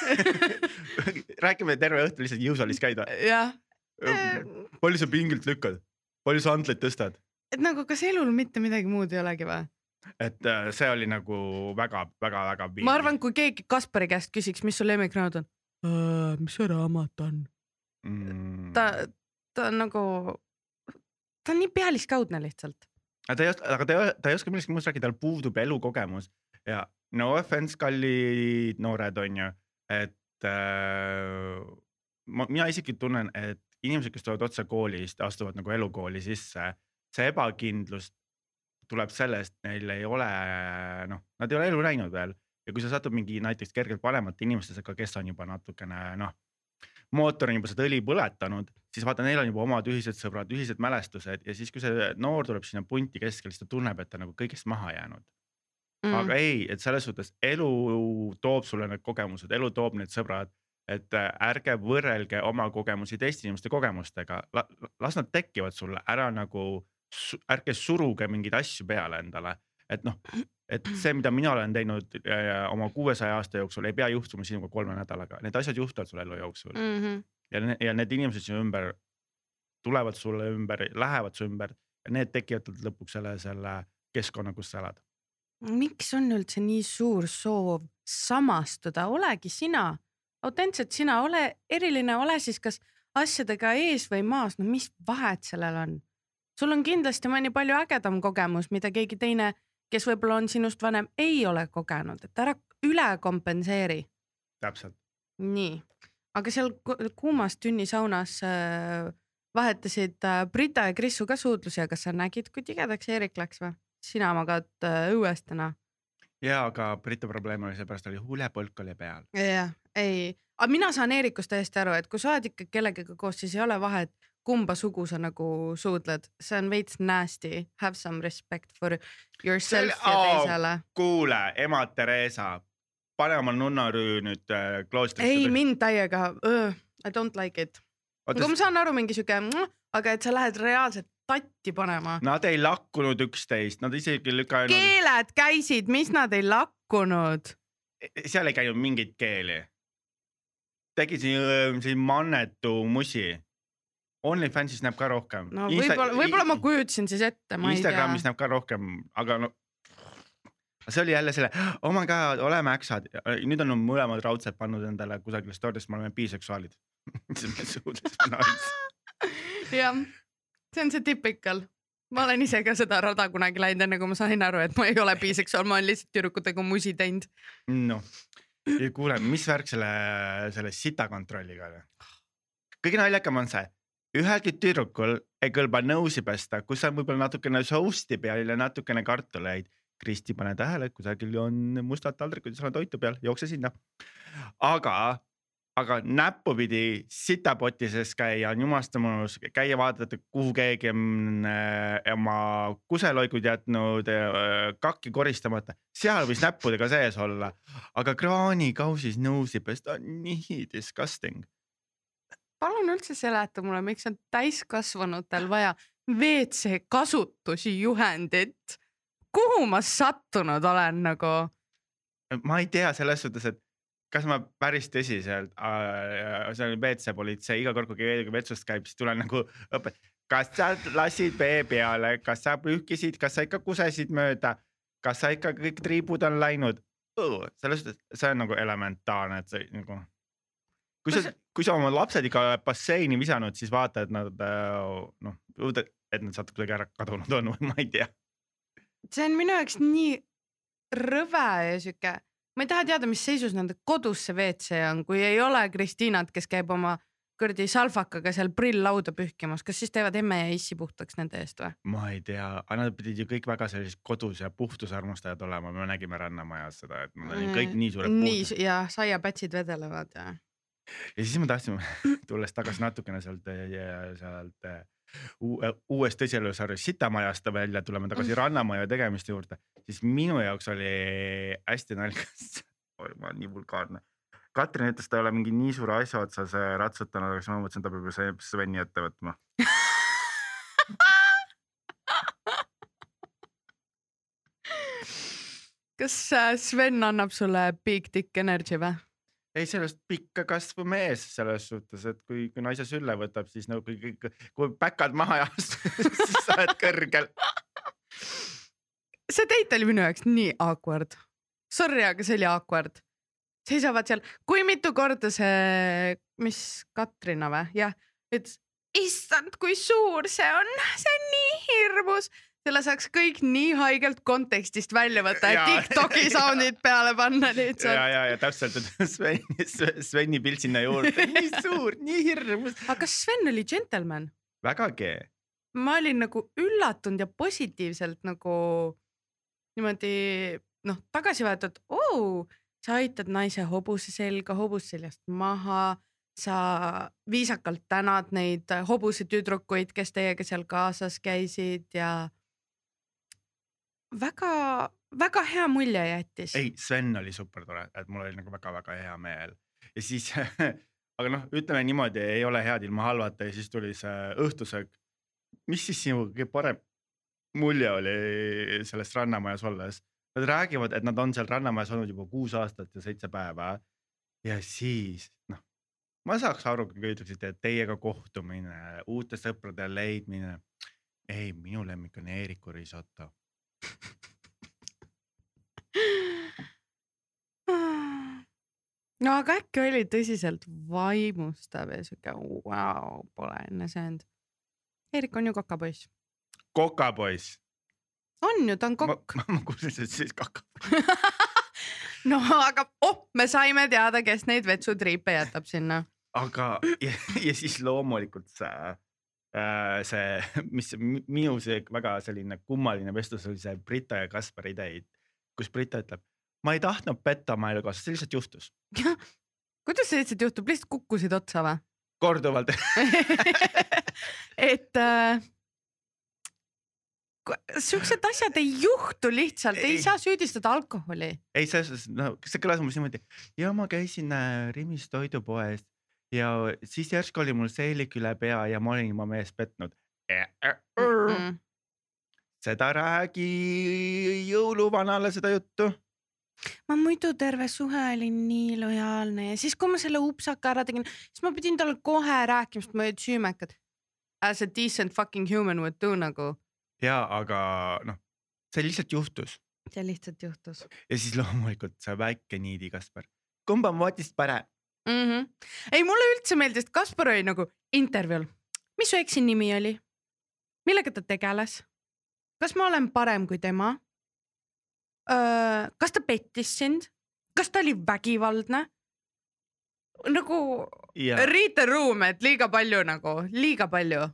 räägime terve õhtu lihtsalt jõusaalis käid või? jah. palju sa pingilt lükkad, palju sa antleid tõstad? et nagu, kas elul mitte midagi muud ei olegi või? et äh, see oli nagu väga-väga-väga. ma arvan, kui keegi Kaspari käest küsiks, mis su lemmikraamat on uh,. mis see raamat on mm.? ta ta on nagu, ta on nii pealiskaudne lihtsalt. aga ta ei oska, aga ta ta ei oska millestki muust rääkida, tal puudub elukogemus ja no offense, kallid noored, on ju, et äh, ma, mina isiklikult tunnen, et inimesed, kes tulevad otse koolist, astuvad nagu elukooli sisse, see ebakindlus tuleb sellest, neil ei ole noh, nad ei ole elu näinud veel ja kui sa satud mingi näiteks kergelt vanemate inimestega, kes on juba natukene noh mootor on juba seda õli põletanud, siis vaata, neil on juba omad ühised sõbrad, ühised mälestused ja siis, kui see noor tuleb sinna punti keskele, siis ta tunneb, et ta nagu kõigest maha jäänud. Mm.. aga ei, et selles suhtes elu toob sulle need kogemused, elu toob need sõbrad, et äh, ärge võrrelge oma kogemusi teiste inimeste kogemustega, las nad tekivad sulle, ära nagu, ärge suruge mingeid asju peale endale. Et noh, et see, mida mina olen teinud äh, oma kuuesaja aasta jooksul, ei pea juhtuma sinuga kolme nädalaga, need asjad juhtuvad sul elu jooksul. Mm. -hmm. Ja, ja need inimesed sinu ümber tulevad sulle ümber, lähevad su ümber ja need tekitavad lõpuks selle, selle keskkonna, kus sa elad. miks on üldse nii suur soov samastuda, olegi sina, autentselt sina, ole eriline, ole siis kas asjadega ees või maas, no mis vahet sellel on? sul on kindlasti mõni palju ägedam kogemus, mida keegi teine kes võib-olla on sinust vanem, ei ole kogenud, et ära üle kompenseeri. täpselt. nii, aga seal kuumas tünnisaunas äh, vahetasid äh, Brita ja Krissu ka suudlusi, aga sa nägid, kui tigedaks Eerik läks või? sina magad äh, õues täna. ja, aga Brita probleem oli seepärast oli huulepõlk oli peal. jah, ei, aga mina saan Eerikust täiesti aru, et kui sa oled ikka kellegagi koos, siis ei ole vahet kumba sugu sa nagu suudled, see on veits nasty, have some respect for yourself ja teisele oh,. kuule, ema Theresa, pane oma nunnarüü nüüd äh, kloostrisse. ei, mind täiega I don't like it. aga ma saan aru, mingi sihuke, aga et sa lähed reaalselt tatti panema. Nad ei lakkunud üksteist, nad isegi lükanud, keeled käisid, mis nad ei lakkunud. seal ei käinud mingit keeli. tegi siin, siin mannetu musi. OnlyFansis näeb ka rohkem. no võib-olla, võib-olla ma kujutasin siis ette, ma ei tea Instagramis. näeb ka rohkem, aga no see oli jälle selle, oh my god, oleme äksad, nüüd on mõlemad raudselt pannud endale kusagile story'sse, me oleme biseksuaalid. jah, see on see typical. ma olen ise ka seda rada kunagi läinud, enne kui ma sain aru, et ma ei ole biseksuaal, ma olen lihtsalt tüdrukutega musi teinud. noh, kuule, mis värk selle, selle sitakontrolliga oli? kõige naljakam on see, ühelgi tüdrukul ei kõlba nõusi pesta, kus on võib-olla natukene sousti peal ja natukene kartuleid. Kristi, pane tähele, kusagil on mustad taldrikud ja seal on toitu peal, jookse sinna. aga, aga näppupidi sitapoti sees käia on jumasta mõnus, käia vaadata, kuhu keegi on äh, oma kuseloigud jätnud äh,, kakki koristamata, seal võis näppudega sees olla, aga kraanikausis nõusi pesta on nii disgusting. palun üldse seleta mulle, miks on täiskasvanutel vaja WC kasutusjuhendit. Kuhu ma sattunud olen nagu? ma ei tea selles suhtes, et kas ma päris tõsiselt, see on WC politsei, iga kord kui keegi vetsust käib, siis tulen nagu õpet-, kas sa lasid vee peale, kas sa pühkisid, kas sa ikka kusesid mööda, kas sa ikka kõik triibud on läinud. selles suhtes, see on nagu elementaarne, et see nagu. kui sa kui sa oma lapsed ikka basseini visanud, siis vaata, et nad äh, noh, et nad sealt kuidagi ära kadunud on või ma ei tea. See on minu jaoks nii rõve ja sihuke, ma ei taha teada, mis seisus nende kodus see WC on, kui ei ole Kristiinat, kes käib oma kuradi salvakaga seal prilllauda pühkimas, kas siis teevad emme ja issi puhtaks nende eest või? ma ei tea, aga nad pidid ju kõik väga sellised kodus ja puhtuse armastajad olema, me nägime Rannamajas seda, et nad olid kõik nii suured nii puhtud. ja saiapätsid vedelevad ja. ja siis me tahtsime, tulles tagasi natukene sealt, sealt äh, uuest tõsielusarjast Sitamajast välja tuleme tagasi Rannamaja tegemiste juurde, siis minu jaoks oli hästi naljakas, ma olen nii vulgaarne. Katrin ütles, ta ei ole mingi nii suure asja otsas äh, ratsutanud, aga siis ma mõtlesin, ta peab ju Sveni ette võtma. kas äh, Sven annab sulle big dick energy või? ei, sellest pikka kasvu mees selles suhtes, et kui, kui naise sülle võtab, siis nagu kui, kui, kui päkad maha ei astu, siis sa oled kõrgel. see date oli minu jaoks nii awkward. Sorry, aga see oli awkward. seisavad seal, kui mitu korda see, mis Katrina või, jah, ütles, issand, kui suur see on, see on nii hirmus. Selle saaks kõik nii haigelt kontekstist välja võtta ja Jaa. Tiktoki sound'id peale panna ja, lihtsalt. ja, ja täpselt, et Sven, Sveni pilt sinna juurde, nii suur, nii hirmus. aga kas Sven oli džentelmen? vägagi, ma olin nagu üllatunud ja positiivselt nagu niimoodi noh, tagasi võetud, oo, sa aitad naise hobuse selga, hobus seljast maha, sa viisakalt tänad neid hobusetüdrukuid, kes teiega seal kaasas käisid ja väga-väga hea mulje jättis. ei, Sven oli super tore, et mul oli nagu väga-väga hea meel ja siis, aga noh, ütleme niimoodi, ei ole head ilma halvata ja siis tuli see õhtusöök. mis siis sinu kõige parem mulje oli sellest Rannamajas olles? Nad räägivad, et nad on seal Rannamajas olnud juba kuus aastat ja seitse päeva. ja siis noh, ma saaks aru, kui ütleksite, et teiega kohtumine, uute sõprade leidmine. ei, minu lemmik on Eeriku risoto. no aga äkki oli tõsiselt vaimustav ja siuke vau, pole enne söönud. Eerik on ju kokapoiss. kokapoiss. on ju, ta on kokk. ma, ma kuulsin, et siis kaka. no aga oh, me saime teada, kes neid vetsutriipe jätab sinna. aga ja, ja siis loomulikult see, see, mis mi- minu see väga selline kummaline vestlus oli see Brita ja Kaspari date, kus Brita ütleb, ma ei tahtnud petta oma elukaaslast, see lihtsalt juhtus kuidas see lihtsalt juhtub, lihtsalt kukkusid otsa või? korduvalt. et äh, siuksed asjad ei juhtu lihtsalt, ei Ei. saa süüdistada alkoholi. ei, selles suhtes, no see kõlas umbes niimoodi ja ma käisin äh, Rimis toidupoes ja siis järsku oli mul seelik üle pea ja ma olin oma meest petnud. Mm. seda räägi jõuluvanale seda juttu. ma muidu terve suhe olin nii lojaalne ja siis, kui ma selle upsaka ära tegin, siis ma pidin talle kohe rääkima, sest ma olin süümekad. As a decent fucking human would do nagu. ja aga noh, see lihtsalt juhtus see lihtsalt juhtus ja siis loomulikult see väike niidi Kaspar, kumb on voodist parem? Mm. -hmm. ei, mulle üldse meeldis, et Kaspar oli nagu intervjuul. mis su eksi nimi oli? millega ta tegeles? kas ma olen parem kui tema? kas ta pettis sind? kas ta oli vägivaldne? nagu ja, read the room, et liiga palju nagu, liiga palju.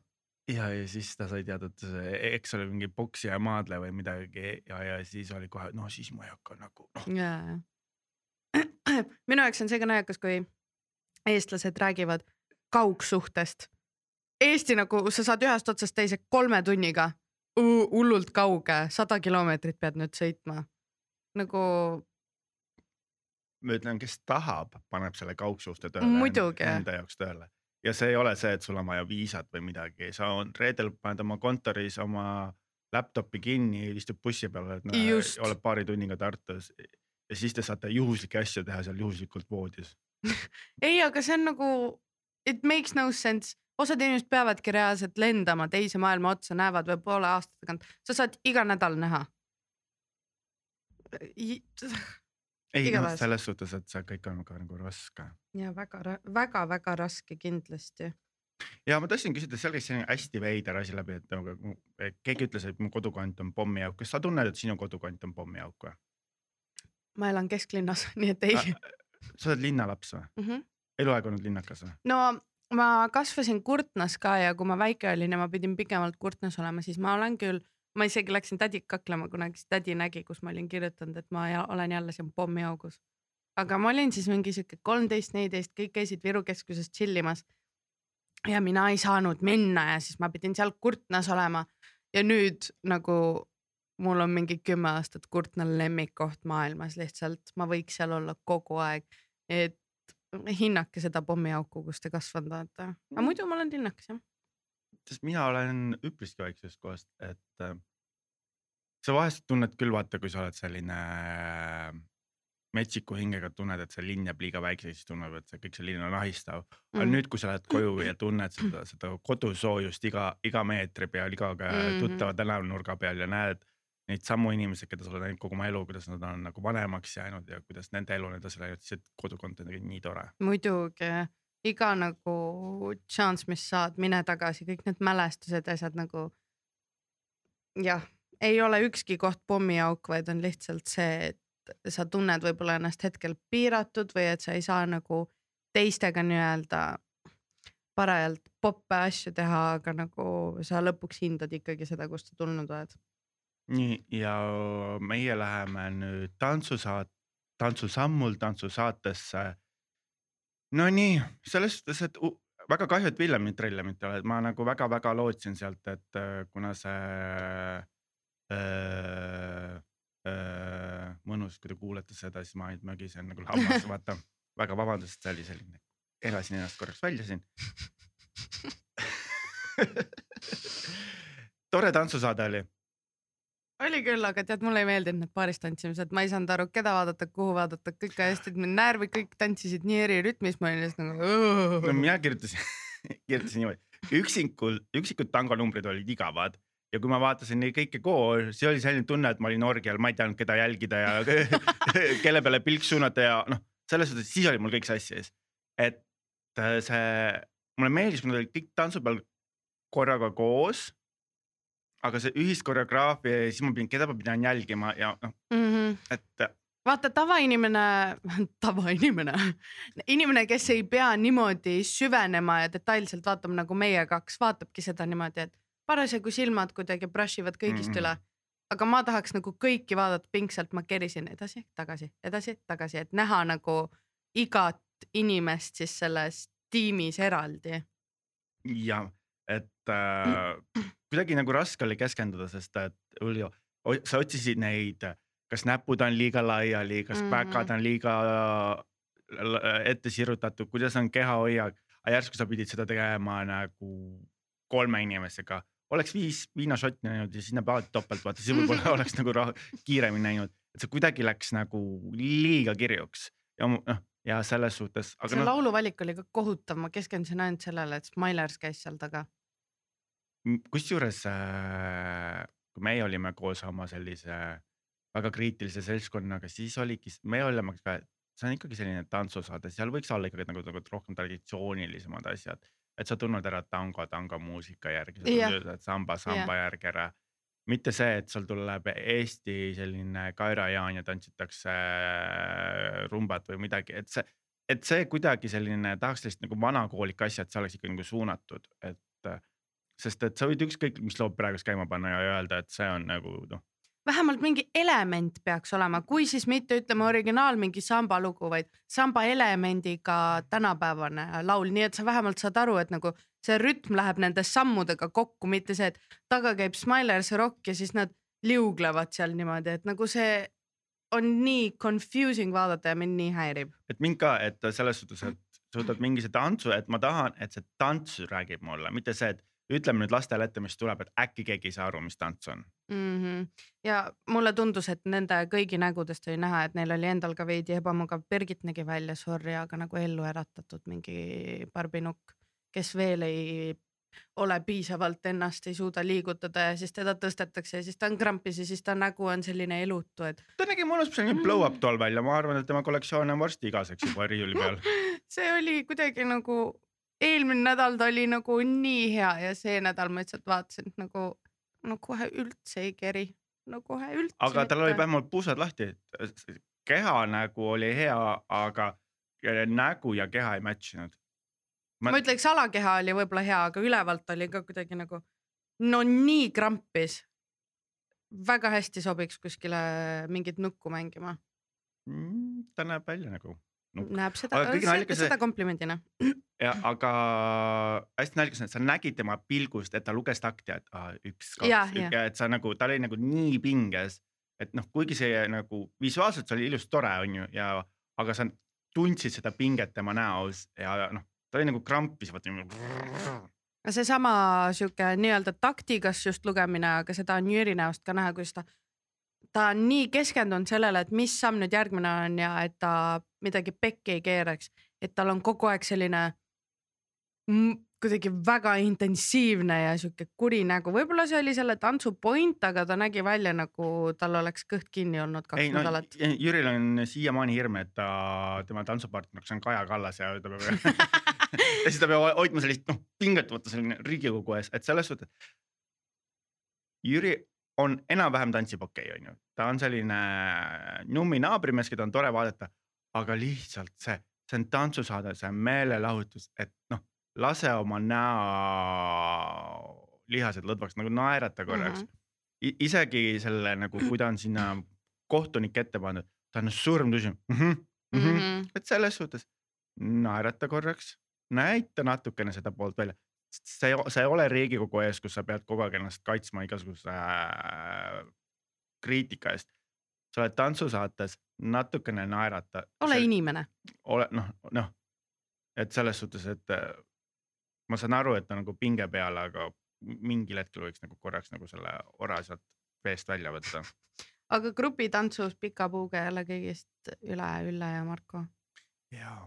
ja, ja siis ta sai teada, et eks oli mingi poksija maadle või midagi ja, ja siis oli kohe, no siis ma ei hakka nagu noh. minu jaoks on see ka naljakas, kui eestlased räägivad kaugsuhtest. Eesti nagu sa saad ühest otsast teise kolme tunniga, hullult kauge, sada kilomeetrit pead nüüd sõitma. nagu ma ütlen, kes tahab, paneb selle kaugsuhte tööle enda jaoks tööle ja see ei ole see, et sul on vaja viisat või midagi, sa on reedel paned oma kontoris oma laptop'i kinni, istud bussi peal, et Just. oled paari tunniga Tartus ja siis te saate juhuslikke asju teha seal juhuslikult voodis. ei, aga see on nagu it makes no sense, osad inimesed peavadki reaalselt lendama teise maailma otsa, näevad või poole aasta tagant, sa saad iga nädal näha. ei noh, Igatahes. selles suhtes, et see kõik on ka nagu raske. ja väga-väga raske kindlasti. ja ma tahtsin küsida, seal käis selline hästi veider asi läbi, et nagu keegi ütles, et mu kodukant on pommiauk, kas sa tunned, et sinu kodukant on pommiauk või? Ma elan kesklinnas, nii et ei sa oled linnalaps või? mm. -hmm. eluaeg olnud linnakas või? no ma kasvasin Kurtnas ka ja kui ma väike olin ja ma pidin pikemalt Kurtnas olema, siis ma olen küll, ma isegi läksin tädiga kaklema kunagi, siis tädi nägi, kus ma olin kirjutanud, et ma olen jälle siin pommiaugus. aga ma olin siis mingi sihuke kolmteist, neliteist, kõik käisid Viru keskuses chill imas. ja mina ei saanud minna ja siis ma pidin seal Kurtnas olema ja nüüd nagu mul on mingi kümme aastat Kurtna lemmikkoht maailmas lihtsalt, ma võiks seal olla kogu aeg. et hinnake seda pommiauku, kus te kasvanud olete, aga muidu ma olen linnakas jah. sest mina olen üpriski väiksest kohast, et äh, sa vahest tunned küll, vaata, kui sa oled selline äh, metsiku hingega, tunned, et see linn jääb liiga väikseks, siis tunneb, et see kõik see linn on ahistav mm.. aga Mm. nüüd, kui sa lähed koju ja tunned seda, seda kodusoojust iga, iga meetri peal, iga mm. -hmm. tuttava tänavanurga peal ja näed neid samu inimesi, keda sa oled näinud kogu oma elu, kuidas nad on nagu vanemaks jäänud ja kuidas nende elu on edasi läinud, see kodukond on tegelikult nii tore. muidugi iga nagu šanss, mis saad, mine tagasi, kõik need mälestused, asjad nagu. jah, ei ole ükski koht pommiauk, vaid on lihtsalt see, et sa tunned võib-olla ennast hetkel piiratud või et sa ei saa nagu teistega nii-öelda parajalt poppe asju teha, aga nagu sa lõpuks hindad ikkagi seda, kust sa tulnud oled. Nii ja meie läheme nüüd tantsusaat-, tantsusammul tantsusaatesse. Nonii, selles suhtes, et väga kahju, et Villemit Rellemit ei ole, et ma nagu väga-väga lootsin sealt, et kuna see äh, äh, mõnus, kui te kuulete seda, siis ma ainult mögisen nagu lammas, vaata. väga vabandust, see oli selline, elasin ennast korraks välja siin. tore tantsusaade oli oli küll, aga tead, mulle ei meeldinud need paaris tantsimised, ma ei saanud aru, keda vaadata, kuhu vaadata, kõik ajasid mind närvi, kõik tantsisid nii eri rütmis, ma olin no nagu. mina kirjutasin, kirjutasin niimoodi, üksikul, üksikud tangonumbrid olid igavad ja kui ma vaatasin neid kõike koos, siis oli selline tunne, et ma olin orgial, ma ei teadnud, keda jälgida ja kelle peale pilk suunata ja noh, selles suhtes siis oli mul kõik sassis. et äh, see, mulle meeldis, kui nad olid kõik tantsu peal korraga koos. Aga see ühiskoreograafia ja siis ma pidin, keda ma pidan jälgima ja noh, Mhm. et vaata tavainimene, tavainimene, inimene, kes ei pea niimoodi süvenema ja detailselt vaatama nagu meie kaks, vaatabki seda niimoodi, et parasjagu silmad kuidagi brush ivad kõigist mm. -hmm. üle. aga ma tahaks nagu kõiki vaadata pingsalt, ma kerisin edasi-tagasi, edasi-tagasi, et näha nagu igat inimest siis selles tiimis eraldi. ja et äh, kuidagi nagu raske oli keskenduda, sest et Uljo, sa otsisid neid, kas näpud on liiga laiali, kas mm. -hmm. päkad on liiga ette sirutatud, kuidas on kehahoiak, aga järsku sa pidid seda tegema nagu kolme inimesega. oleks viis viinašotti näinud ja siis näeb alati topelt, vaata siis võib-olla oleks nagu kiiremini näinud, et see kuidagi läks nagu liiga kirjuks ja noh, ja selles suhtes, see noh, lauluvalik oli ka kohutav, ma keskendusin ainult sellele, et Smilers käis seal taga. Kusjuures äh, kui meie olime koos oma sellise väga kriitilise seltskonnaga, siis oligi, me olime see on ikkagi selline tantsusaade, seal võiks olla ikkagi nagu, nagu rohkem traditsioonilisemad asjad. et sa tunned ära tango, tangomuusika järgi, sa tunned samba, samba järgi ära. mitte see, et sul tuleb Eesti selline kaerajaan ja tantsitakse äh, rumbat või midagi, et see, et see kuidagi selline tahaks sellist nagu vanakoolik asja, et see oleks ikka nagu suunatud, et äh, sest et sa võid ükskõik mis loo praegust käima panna ja öelda, et see on nagu noh, vähemalt mingi element peaks olema, kui siis mitte ütleme originaal mingi samba lugu, vaid samba elemendiga tänapäevane laul, nii et sa vähemalt saad aru, et nagu see rütm läheb nende sammudega kokku, mitte see, et taga käib Smilers rock ja siis nad liuglevad seal niimoodi, et nagu see on nii confusing vaadata ja mind nii häirib. et mind ka, et selles suhtes, et sa võtad mingi see tantsu, et ma tahan, et see tants räägib mulle, mitte see, et ütleme nüüd lastele ette, mis tuleb, et äkki keegi ei saa aru, mis tants on. mm. -hmm. ja mulle tundus, et nende kõigi nägudest oli näha, et neil oli endal ka veidi ebamugav. Birgit nägi välja, sorry, aga nagu ellu äratatud mingi barbinukk, kes veel ei ole piisavalt ennast, ei suuda liigutada ja siis teda tõstetakse ja siis ta on krampis ja siis ta nägu on selline elutu, et ta nägi mõnus selline blow-up doll välja, ma arvan, et tema kollektsioon on varsti igaseks juba riiuli peal. see oli kuidagi nagu eelmine nädal ta oli nagu nii hea ja see nädal ma lihtsalt vaatasin, et nagu no kohe üldse ei keri, no kohe üldse. aga tal oli vähemalt puusad lahti, keha nägu oli hea, aga nägu ja keha ei match inud. ma, ma ütleks, alakeha oli võib-olla hea, aga ülevalt oli ka kuidagi nagu no nii krampis. väga hästi sobiks kuskile mingit nukku mängima. Mm, ta näeb välja nagu nukk. näeb seda, naljakas- seda komplimendina. ja aga hästi naljakas on, et sa nägid tema pilgust, et ta luges takti, et aa, üks, kaks, et sa nagu, ta oli nagu nii pinges, et noh, kuigi see nagu visuaalselt see oli ilus, tore on ju ja, aga sa tundsid seda pinget tema näos ja noh, ta oli nagu krampis, vaata niimoodi. seesama sihuke nii-öelda taktikas just lugemine, aga seda on Jüri näost ka näha, kuidas ta, ta on nii keskendunud sellele, et mis samm nüüd järgmine on ja et ta midagi pekki ei keeraks, et tal on kogu aeg selline kuidagi väga intensiivne ja sihuke kuri nägu, võib-olla see oli selle tantsu point, aga ta nägi välja nagu tal oleks kõht kinni olnud kaks ei no nädalat. Jüril on siiamaani hirm, et ta, tema tantsupartneriks on Kaja Kallas ja ta peab ja siis ta peab hoidma sellist noh pinget, vaata selline Riigikogu ees, et selles suhtes. Jüri on enam-vähem tantsib okei okay,, onju, ta on selline nummi naabrimees, keda on tore vaadata, aga lihtsalt see, see on tantsusaade, see on meelelahutus, et noh, lase oma näo lihased lõdvaks nagu naerata korraks mm. -hmm. isegi selle nagu, kui ta on sinna kohtunik ette pandud, ta on surmtusi mm. -hmm, mm -hmm. mm. -hmm. et selles suhtes naerata korraks, näita natukene seda poolt välja. see, see ei ole Riigikogu ees, kus sa pead kogu aeg ennast kaitsma igasuguse äh, kriitika eest. sa oled tantsusaates, natukene naerata. ole inimene. ole noh, noh, et selles suhtes, et äh, ma saan aru, et ta nagu pinge peal, aga mingil hetkel võiks nagu korraks nagu selle ora sealt veest välja võtta. aga grupitantsus pika puuga jälle kõigist üle Ülle ja Marko. jaa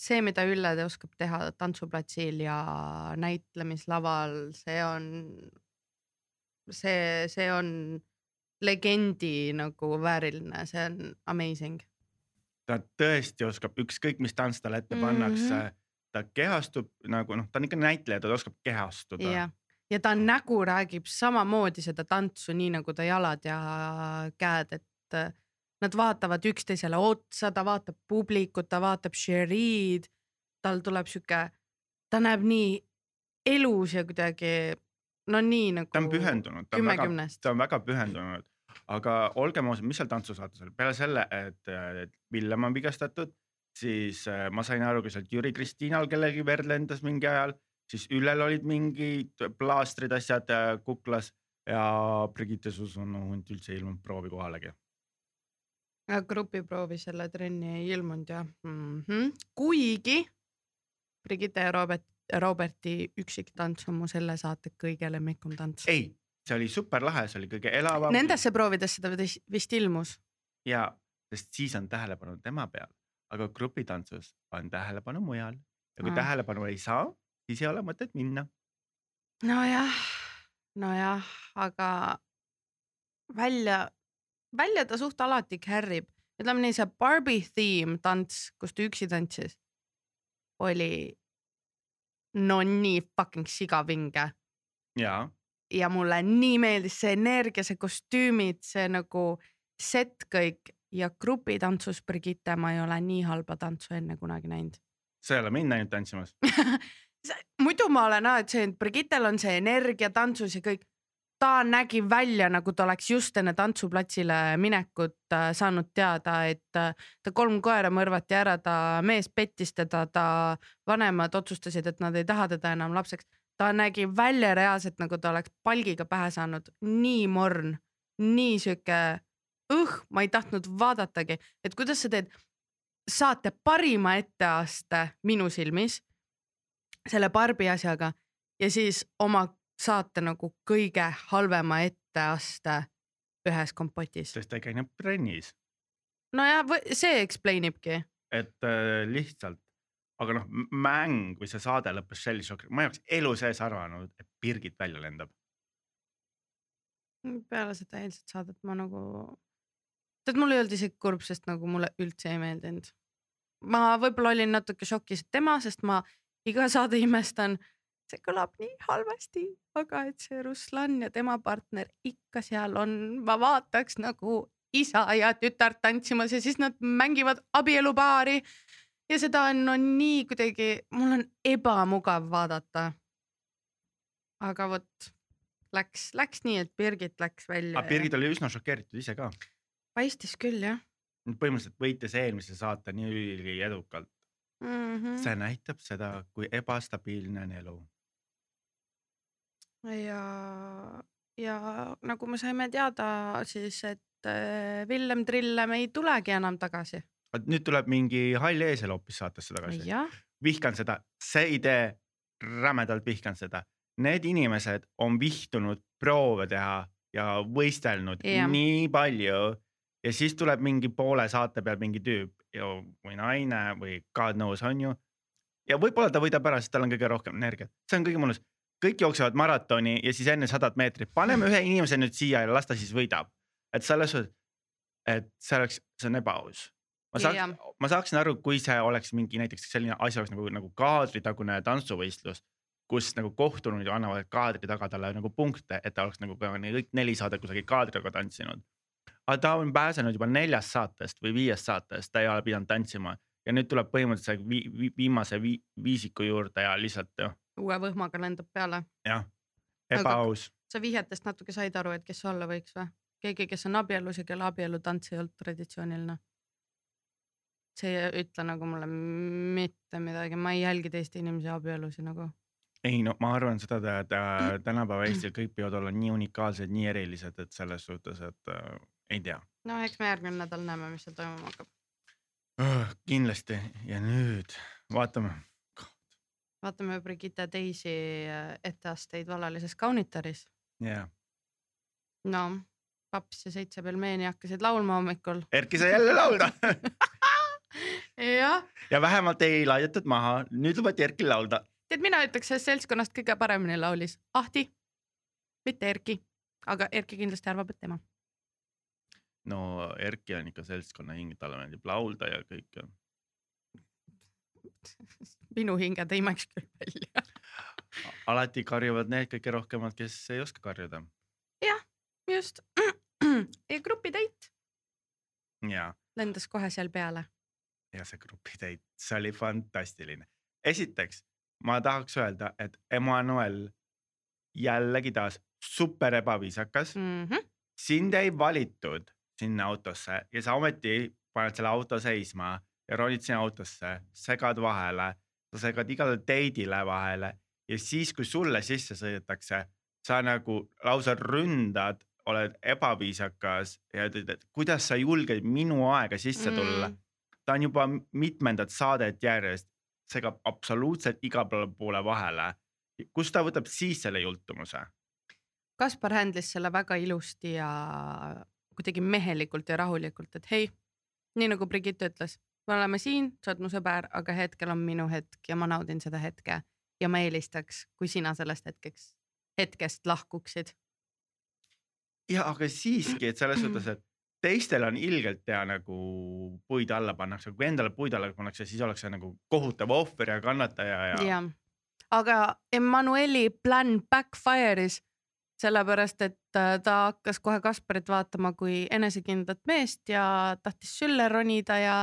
see, mida Ülle te oskab teha tantsuplatsil ja näitlemislaval, see on, see, see on legendi nagu vääriline, see on amazing. ta tõesti oskab, ükskõik mis tants talle ette pannakse mm, -hmm. ta kehastub nagu noh, ta on ikka näitleja, ta oskab kehastuda. jah, ja ta nägu räägib samamoodi seda tantsu, nii nagu ta jalad ja käed, et äh, nad vaatavad üksteisele otsa, ta vaatab publikut, ta vaatab žüriid, tal tuleb sihuke, ta näeb nii elus ja kuidagi no nii nagu. ta on pühendunud, ta on väga, ta on väga pühendunud, aga olgem ausad, mis seal tantsusaates oli, peale selle, et et Villem on vigastatud, siis äh, ma sain aru ka sealt Jüri Kristiinal kellelgi verd lendas mingi ajal, siis Üllel olid mingid plaastrid, asjad äh, kuklas ja Brigitte Susunu hunt üldse ei ilmunud proovi kohalegi. grupiproovi selle trenni ei ilmunud jah mm. -hmm. kuigi Brigitte ja Robert, Roberti üksiktants on mu selle saate kõige lemmikum tants. ei, see oli super lahe, see oli kõige elavam. Nendesse proovides seda vist- ilmus. ja, sest siis on tähelepanu tema peal, aga grupitantsus on tähelepanu mujal ja kui Aa. tähelepanu ei saa, siis ei ole mõtet minna. nojah, nojah, aga välja, välja ta suht alati carry b, ütleme nii, see Barbi theme tants, kus ta üksi tantsis, oli no nii fucking sigavinge ja ja mulle nii meeldis see energia, see kostüümid, see nagu set kõik ja grupitantsus Brigitte, ma ei ole nii halba tantsu enne kunagi näinud. sa ei ole mind näinud tantsimas. muidu ma olen alati see, et Brigittel on see energia tantsus ja kõik. Ta nägi välja nagu ta oleks just enne tantsuplatsile minekut äh, saanud teada, et äh, ta kolm koera mõrvati ära, ta mees pettis teda, ta vanemad otsustasid, et nad ei taha teda enam lapseks. ta nägi välja reaalselt nagu ta oleks palgiga pähe saanud, nii morn, nii sihuke õh, ma ei tahtnud vaadatagi, et kuidas sa teed? Saate parima etteaste minu silmis selle Barbi asjaga ja siis oma saate nagu kõige halvema etteaste ühes kompotis. sest ta ei käinud trennis, nojah, see explain ibki. et äh, lihtsalt, aga noh, mäng või see saade lõppes sellise šokiga, ma ei oleks elu sees arvanud, et Birgit välja lendab. peale seda eilset saadet ma nagu, tead, mul ei olnud isegi kurb, sest nagu mulle üldse ei meeldinud. ma võib-olla olin natuke šokis, tema, sest ma iga saade imestan, see kõlab nii halvasti, aga et see Ruslan ja tema partner ikka seal on, ma vaataks nagu isa ja tütart tantsimas ja siis nad mängivad abielupaari ja seda on no, nii kuidagi, mul on ebamugav vaadata. aga vot läks, läks nii, et Birgit läks välja aga. Birgit oli üsna šokeeritud ise ka. paistis küll jah põhimõtteliselt võitis eelmise saate nii edukalt. mm. -hmm. see näitab seda, kui ebastabiilne on elu. ja, ja nagu me saime teada, siis et äh, Villem Trillem ei tulegi enam tagasi. nüüd tuleb mingi hall eesel hoopis saatesse tagasi. vihkan seda, see idee, rämedalt vihkan seda. Need inimesed on vihtunud proove teha ja võistelnud Jah. nii palju ja siis tuleb mingi poole saate peal mingi tüüp ja, või naine või god knows on ju. ja võib-olla ta võidab ära, sest tal on kõige rohkem energiat, see on kõige mõnus. Kõik jooksevad maratoni ja siis enne sadat meetrit, paneme ühe inimese nüüd siia ja las ta siis võidab. et selles suhtes, et see oleks, see on ebaaus. ma saaks, ma saaksin aru, kui see oleks mingi näiteks selline asi oleks nagu, nagu kaadritagune tantsuvõistlus, kus nagu kohtunud annavad kaadri taga talle nagu punkte, et ta oleks nagu kõik neli saadet kusagil kaadri taga tantsinud. aga ta on pääsenud juba neljast saatest või viiest saatest, ta ei ole pidanud tantsima ja nüüd tuleb põhimõtteliselt vi, vi, viimase vi, viisiku juurde ja lihtsalt jah, uue võhmaga lendab peale. jah, ebaaus. sa vihjetest natuke said aru, et kes see olla võiks või? keegi, kes on abielus ja kelle abielutants ei olnud traditsiooniline. see ei ütle nagu mulle mitte midagi, ma ei jälgi teiste inimese abielusid nagu. ei no ma arvan seda, et äh, tänapäeva Eestil kõik peavad olla nii unikaalsed, nii erilised, et selles suhtes, et äh, ei tea no eks me järgmine nädal näeme, mis seal toimuma hakkab. kindlasti ja nüüd vaatame. Vaatame Brigitte teisi äh, etteasteid valalises kaunitaris. jah, no paps ja seitse pelmeeni hakkasid laulma hommikul. Erki sai jälle laulda jah, ja vähemalt ei laidetud maha, nüüd lubati Erkil laulda. tead, mina ütleks sellest seltskonnast kõige paremini laulis Ahti, mitte Erki, aga Erki kindlasti arvab, et tema. no Erki on ikka seltskonna hing, talle meeldib laulda ja kõik. Minu hinge ta imeks küll välja. alati karjuvad need kõige rohkemad, kes ei oska karjuda. just. ja grupitäit lendas kohe seal peale. ja see grupitäit, see oli fantastiline. esiteks ma tahaks öelda, et Emmanuel jällegi taas super ebaviisakas Mm -hmm. sind ei valitud sinna autosse ja sa ometi paned selle auto seisma ja ronid sinna autosse, segad vahele, sa segad igale date'ile vahele ja siis, kui sulle sisse sõidetakse, sa nagu lausa ründad, oled ebaviisakas ja ütled, et kuidas sa julged minu aega sisse tulla Mm. ta on juba mitmendat saadet järjest segab absoluutselt igale poole vahele. kust ta võtab siis selle jultumuse? Kaspar händlis selle väga ilusti ja kuidagi mehelikult ja rahulikult, et hei, nii nagu Brigitte ütles, me oleme siin, sa oled mu sõber, aga hetkel on minu hetk ja ma naudin seda hetke ja ma eelistaks, kui sina sellest hetkeks, hetkest lahkuksid. ja aga siiski, et selles suhtes, et teistel on ilgelt hea nagu puid alla pannakse, kui endale puid alla pannakse, siis ollakse nagu kohutav ohver ja kannataja ja. jah, aga Emmanueli plan backfire'is sellepärast, et äh, ta hakkas kohe Kasparit vaatama kui enesekindlat meest ja tahtis sülle ronida ja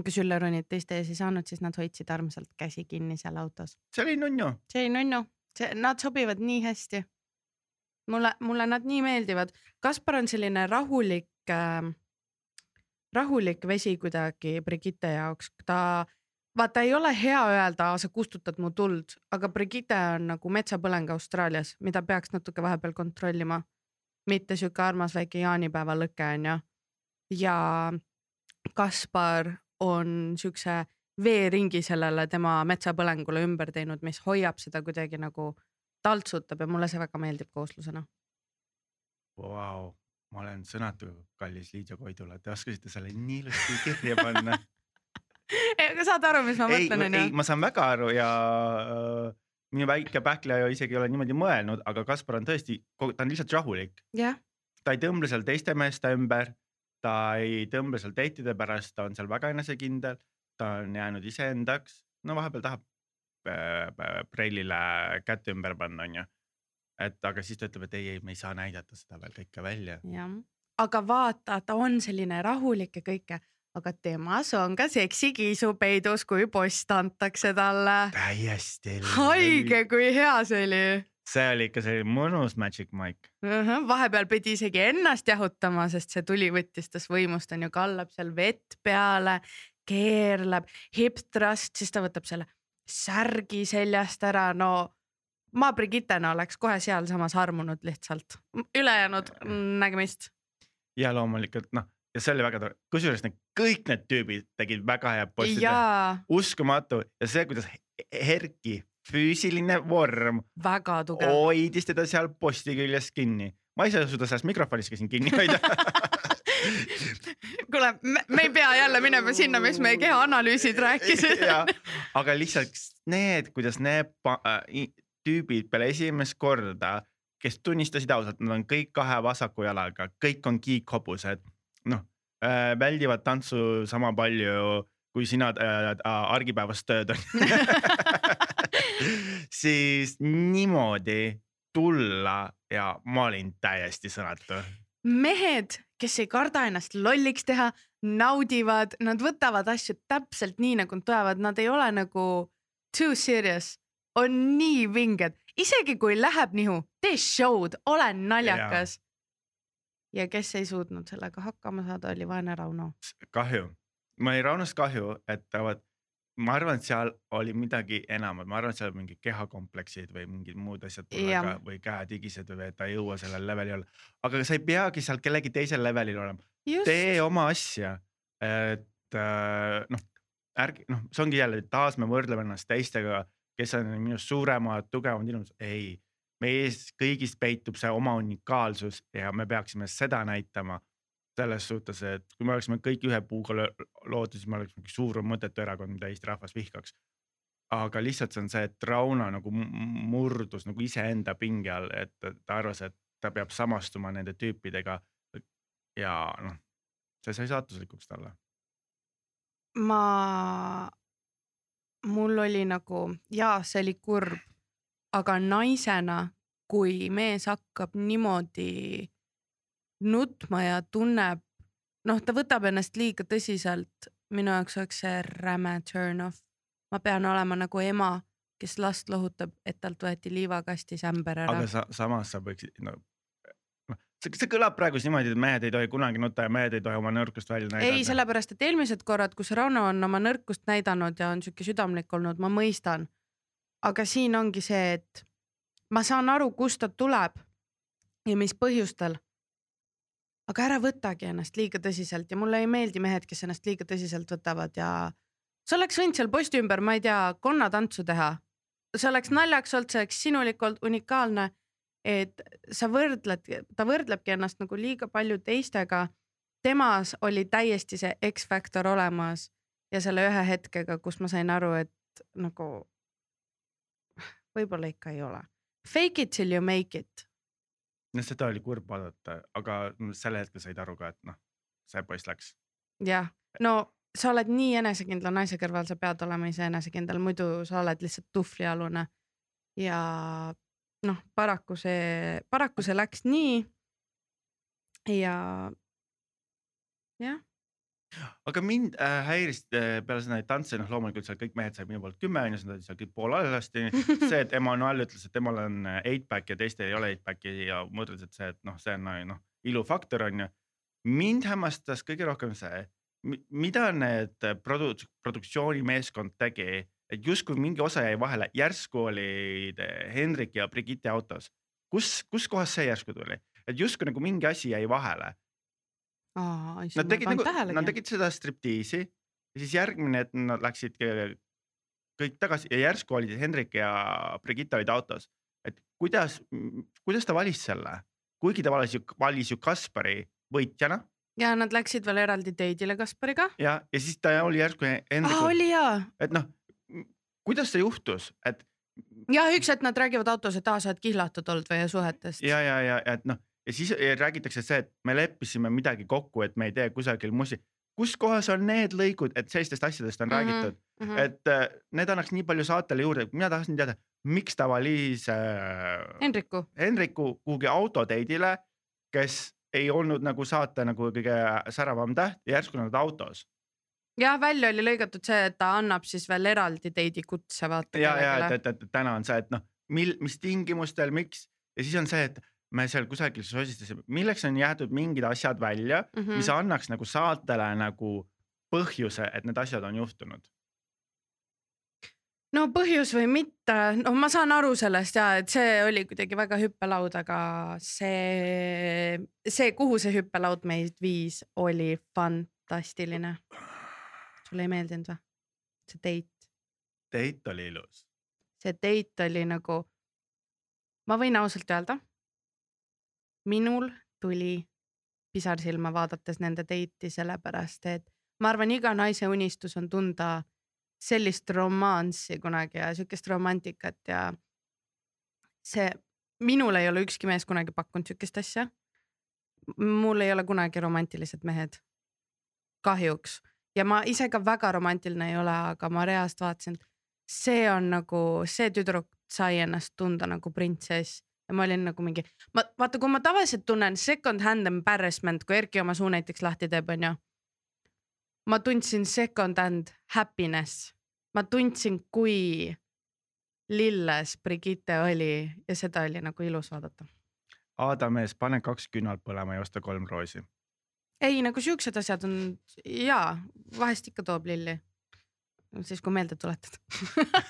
kui sülle ronida teiste ees ei saanud, siis nad hoidsid armsalt käsi kinni seal autos. see oli nunnu. see oli nunnu, see, nad sobivad nii hästi. mulle, mulle nad nii meeldivad. Kaspar on selline rahulik äh,, rahulik vesi kuidagi Brigitte jaoks, ta vaata, ei ole hea öelda, sa kustutad mu tuld, aga Brigitte on nagu metsapõleng Austraalias, mida peaks natuke vahepeal kontrollima. mitte sihuke armas väike jaanipäeva lõke onju. ja Kaspar on siukse veeringi sellele tema metsapõlengule ümber teinud, mis hoiab seda kuidagi nagu taltsutab ja mulle see väga meeldib kooslusena wow.. ma olen sõnatu, kallis Liidia Koidula, te oskasite selle nii ilusti kirja panna aga saad aru, mis ma mõtlen, onju? ei, ma saan väga aru ja äh, minu väike pähkleja isegi ei ole niimoodi mõelnud, aga Kaspar on tõesti, ta on lihtsalt rahulik. jah. ta ei tõmble seal teiste meeste ümber, ta ei tõmble seal date'ide pärast, ta on seal väga enesekindel, ta on jäänud iseendaks, no vahepeal tahab äh, prellile kätt ümber panna, onju. et aga siis ta ütleb, et ei, ei, me ei saa näidata seda veel kõike välja. jah, aga vaata, ta on selline rahulik ja kõike aga temas on ka seksikiisu peidus, kui post antakse talle. täiesti. haige, kui hea see oli. See oli ikka selline mõnus Magic Mike uh. -huh, vahepeal pidi isegi ennast jahutama, sest see tuli võttis tast võimust, onju, kallab seal vett peale, keerleb, hip thrust, siis ta võtab selle särgi seljast ära, no ma Brigittena oleks kohe sealsamas armunud lihtsalt, ülejäänud nägemist. ja loomulikult noh ja see oli väga tore, kusjuures need kõik need tüübid tegid väga head postid, uskumatu. Ja see, kuidas Herki füüsiline vorm. Väga tugev. Hoidis teda seal posti küljes kinni, ma ise suuda sellest mikrofonist käisin kinni hoida. Kuule, me ei pea jälle minema sinna, mis meie kehaanalüüsid rääkisid. Aga lihtsalt need, kuidas need äh, tüübid peale esimest korda, kes tunnistasid ausalt, nad on kõik kahe vasaku jalaga, kõik on kiikhobused. Noh äh, väldivad tantsu sama palju kui sina äh, äh, argipäevast tööd on siis niimoodi tulla ja ma olin täiesti sõnatu. mehed, kes ei karda ennast lolliks teha, naudivad, nad võtavad asju täpselt nii, nagu nad tulevad, nad ei ole nagu too serious, on nii vinged, isegi kui läheb nihu, tee show'd, ole naljakas ja kes ei suutnud sellega hakkama saada, oli vaene Rauno. kahju, mul oli Raunost kahju, et vot ma arvan, et seal oli midagi enamat, ma arvan, et seal mingid kehakompleksid või mingid muud asjad tulega, või käetigised või et ta ei jõua sellel levelil olla. aga sa ei peagi seal kellegi teisel levelil olema, tee oma asja. et äh, noh, ärge noh, see ongi jälle taas me võrdleme ennast teistega, kes on minust suuremad, tugevamad inimesed, ei meis kõigis peitub see oma unikaalsus ja me peaksime seda näitama selles suhtes, et kui me oleksime kõik ühe puuga loodud, siis me oleks mingi suur mõttetu erakond, mida Eesti rahvas vihkaks. aga lihtsalt see on see, et Rauno nagu murdus nagu iseenda pinge all, et ta arvas, et ta peab samastuma nende tüüpidega. ja noh, see sai saatuslikuks talle. ma, mul oli nagu ja see oli kurb aga naisena, kui mees hakkab niimoodi nutma ja tunneb, noh, ta võtab ennast liiga tõsiselt, minu jaoks oleks see räme turn off. ma pean olema nagu ema, kes last lohutab, et talt võeti liivakastis ämber ära. aga sa, samas sa võiksid no, noh, see, see kõlab praegu niimoodi, et mehed ei tohi kunagi nutta ja mehed ei tohi oma nõrkust välja näidata. ei, sellepärast et eelmised korrad, kus Rauno on oma nõrkust näidanud ja on sihuke südamlik olnud, ma mõistan aga siin ongi see, et ma saan aru, kust ta tuleb ja mis põhjustel. Aga ära võtagi ennast liiga tõsiselt ja mulle ei meeldi mehed, kes ennast liiga tõsiselt võtavad ja sa oleks võinud seal posti ümber, ma ei tea, konnatantsu teha. see oleks naljaks olnud, see oleks sinulik olnud, unikaalne. et sa võrdled, ta võrdlebki ennast nagu liiga palju teistega. temas oli täiesti see X-faktor olemas ja selle ühe hetkega, kus ma sain aru, et nagu võib-olla ikka ei ole. Fake it till you make it. No seda oli kurb vaadata, aga sel hetkel said aru ka, et noh, see poiss läks. jah, no sa oled nii enesekindla naise kõrval, sa pead olema ise enesekindel, muidu sa oled lihtsalt tuhvlialune. ja noh, paraku see, paraku see läks nii. ja jah, aga mind äh, häiris äh, peale seda neid tantse, noh loomulikult seal kõik mehed said minu poolt kümme on ju, siis nad olid seal kõik poolalasti. see, et Emmanuel ütles, et temal on äh, eight pack ja teistel ei ole eight pack'i ja mõtles, et see, et noh, see on noh ilufaktor on ju. mind hämmastas kõige rohkem see, mida need produ-, produktsioonimeeskond tegi, et justkui mingi osa jäi vahele, järsku olid äh, Hendrik ja Brigitte autos. kus, kuskohast see järsku tuli, et justkui nagu mingi asi jäi vahele Nad tegid nagu, nad tegid seda striptiisi ja siis järgmine, et nad läksid kõik tagasi ja järsku olid Hendrik ja Brigitte olid autos. et kuidas, kuidas ta valis selle, kuigi ta valis ju, valis ju Kaspari võitjana ja nad läksid veel eraldi date'ile Kaspariga. ja, ja siis ta oli järsku aa, Hendriku, oli jaa. et noh, kuidas see juhtus, et ja üks hetk nad räägivad autos, et aa, sa oled kihlatud olnud või suhetest. ja, ja, ja, et noh ja siis räägitakse see, et me leppisime midagi kokku, et me ei tee kusagil musi. kus kohas on need lõigud, et sellistest asjadest on mm. -hmm. räägitud, -hmm. et äh, need annaks nii palju saatele juurde, mina tahtsin teada, miks ta valis äh, Hendriku, Hendriku kuhugi autoteidile, kes ei olnud nagu saate nagu kõige säravam täht ja järsku nad autos. jah, välja oli lõigatud see, et ta annab siis veel eraldi date'i kutse vaata ja, ja et, et, et täna on see, et noh, mil, mis tingimustel, miks ja siis on see, et me seal kusagil sosistasime, milleks on jäetud mingid asjad välja mm, Mhm. -hmm. mis annaks nagu saatele nagu põhjuse, et need asjad on juhtunud. no põhjus või mitte, no ma saan aru sellest ja et see oli kuidagi väga hüppelaud, aga see, see, kuhu see hüppelaud meid viis, oli fantastiline. sulle ei meeldinud või? see date, Date oli ilus. see date oli nagu, ma võin ausalt öelda. Minul tuli pisar silma vaadates nende date'i sellepärast, et ma arvan, iga naise unistus on tunda sellist romanssi kunagi ja siukest romantikat ja see, minul ei ole ükski mees kunagi pakkunud siukest asja. mul ei ole kunagi romantilised mehed. kahjuks ja ma ise ka väga romantiline ei ole, aga ma reaalselt vaatasin, see on nagu see tüdruk sai ennast tunda nagu printsess ja ma olin nagu mingi, ma vaata, kui ma tavaliselt tunnen second hand embarrassment, kui Erki oma suu näiteks lahti teeb, onju. ma tundsin second hand happiness, ma tundsin, kui lilles Brigitte oli ja seda oli nagu ilus vaadata. Aadamees, pane kaks küünalt põlema ja osta kolm roosi. ei nagu siuksed asjad on jaa, vahest ikka toob lilli. siis kui meelde tuletad.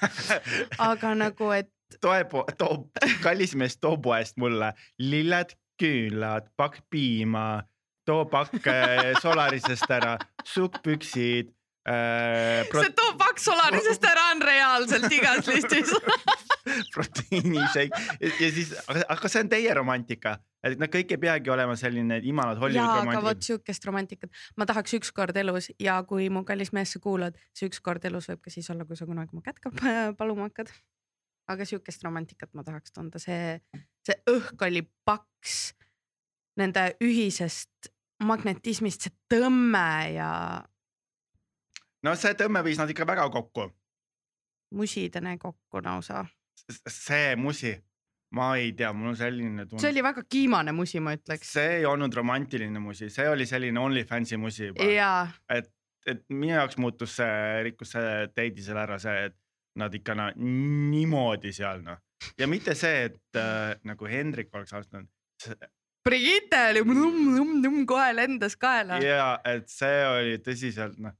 aga nagu, et toe, too, kallis mees, too poest mulle lilled, küünlad, pakk piima, too pakk äh, Solarisest ära, sukkpüksid äh,. see toob paks solarisest ära on reaalselt igas listis. proteiinišeik ja, siis, aga, see on teie romantika, et no kõik ei peagi olema selline imalad Hollywoodi jaa, aga vot siukest romantikat ma tahaks ükskord elus ja kui mu kallis mees sa kuulad, see ükskord elus võib ka siis olla, kui sa kunagi mu kätt ka pa- paluma hakkad. Aga siukest romantikat ma tahaks tunda, see, see õhk oli paks nende ühisest magnetismist, see tõmme ja no see tõmme viis nad ikka väga kokku, musidene kokku lausa. see musi, ma ei tea, mul on selline tunne. see oli väga kiimane musi, ma ütleks. see ei olnud romantiline musi, see oli selline OnlyFansi musi juba, et, et minu jaoks muutus see, rikkus see date'i seal ära see, et nad ikka no, niimoodi seal noh ja mitte see, et äh, nagu Hendrik oleks alustanud. Brigitte oli numm-numm-numm kohe lendas kaela. ja et see oli tõsiselt noh,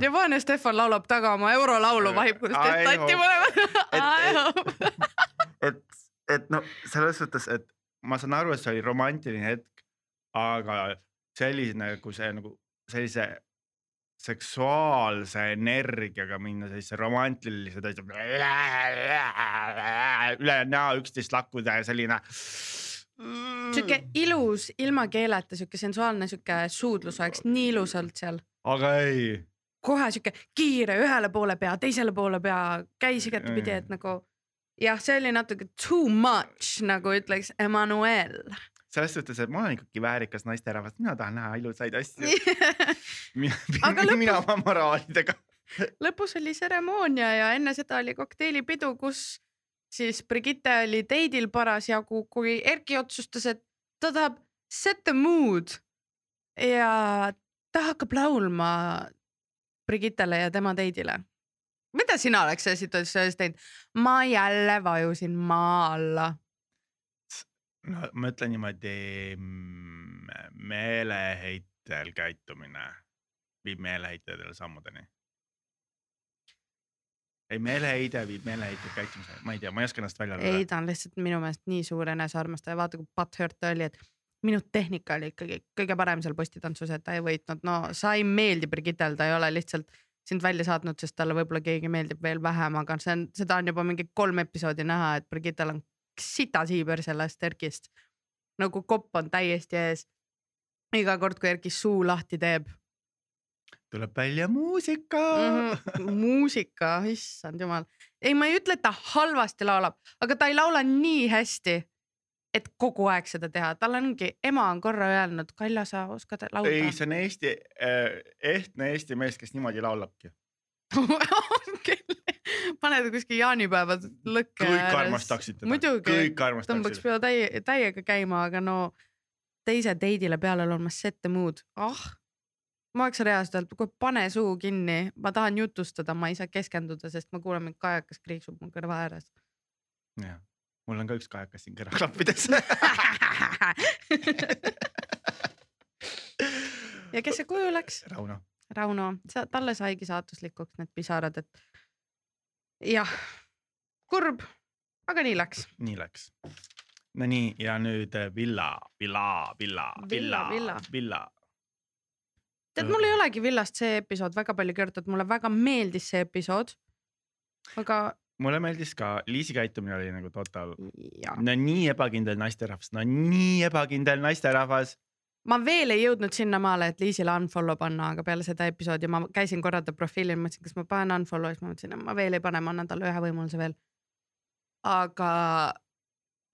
Devon ja Stefan laulab taga oma eurolaulu, vahib kuidas teed tatti mõlemad. et, et no selles suhtes, et ma saan aru, et see oli romantiline hetk, aga selline nagu see nagu sellise, seksuaalse energiaga minna sellisesse romantilise täitsa üle näo üksteist lakkuda ja selline. sihuke ilus ilma keeleta sihuke sensuaalne sihuke suudlus oleks nii ilusalt seal. aga ei, kohe sihuke kiire ühele poole pea, teisele poole pea, käis igatepidi, et nagu jah, see oli natuke too much nagu ütleks Emmanuel. Selles suhtes, et ma olen ikkagi väärikas naisterahvas, mina tahan näha ilusaid asju. Aga lõpus- mina oma moraalidega. lõpus oli tseremoonia ja enne seda oli kokteilipidu, kus siis Brigitte oli teidil parasjagu, kui Erki otsustas, et ta tahab set the mood ja ta hakkab laulma Brigittele ja tema teidile. mida sina oleks selles situatsioonis teinud? ma jälle vajusin maa alla. No ma ütlen niimoodi, meeleheitel käitumine viib meeleheitel sammudeni. ei, meeleheide viib meeleheitel käitumiseni, ma ei tea, ma ei oska ennast välja ei, ta on lihtsalt minu meelest nii suur enesearmastaja, vaata kui butthurt ta oli, et minu tehnika oli ikkagi kõige parem seal postitantsus, et ta ei võitnud, no sa ei meeldi Brigittele, ta ei ole lihtsalt sind välja saatnud, sest talle võib-olla keegi meeldib veel vähem, aga see on, seda on juba mingi kolm episoodi näha, et Brigittel on sita siiber sellest Erkist. nagu kopp on täiesti ees. iga kord, kui Erki suu lahti teeb tuleb välja muusika mm. -hmm. muusika, issand jumal. ei, ma ei ütle, et ta halvasti laulab, aga ta ei laula nii hästi, et kogu aeg seda teha, tal ongi, ema on korra öelnud, Kalja, sa oskad laulda ei, see on Eesti äh,, ehtne Eesti mees, kes niimoodi laulabki. pane ta kuskil jaanipäeva lõkke kõik armastaksid teda, muidugi, tõmbaks pea täie, täiega käima, aga no teise teidile peale laulma Set the mood, ah. ma oleks reaalselt kuule pane suu kinni, ma tahan jutustada, ma ei saa keskenduda, sest ma kuulen, mingi kajakas kriiksub mu kõrva ääres. jah, mul on ka üks kajakas siin kõrvaklappides. Ja kes see kuju läks? Rauno, Rauno, sa, talle saigi saatuslikuks need pisarad, et jah, kurb, aga nii läks. nii läks. Nonii ja nüüd äh, villa, villa, villa, Villa, villa villa., tead, mul ei olegi villast see episood väga palju kirjutatud, mulle väga meeldis see episood. aga mulle meeldis ka, Liisi käitumine oli nagu total, no nii ebakindel naisterahvas, no nii ebakindel naisterahvas. Ma veel ei jõudnud sinnamaale, et Liisile unfollow panna, aga peale seda episoodi ma käisin korra ta profiilil, mõtlesin, kas ma panen unfollow, siis ma mõtlesin, et ma veel ei pane, ma annan talle ühe võimaluse veel. aga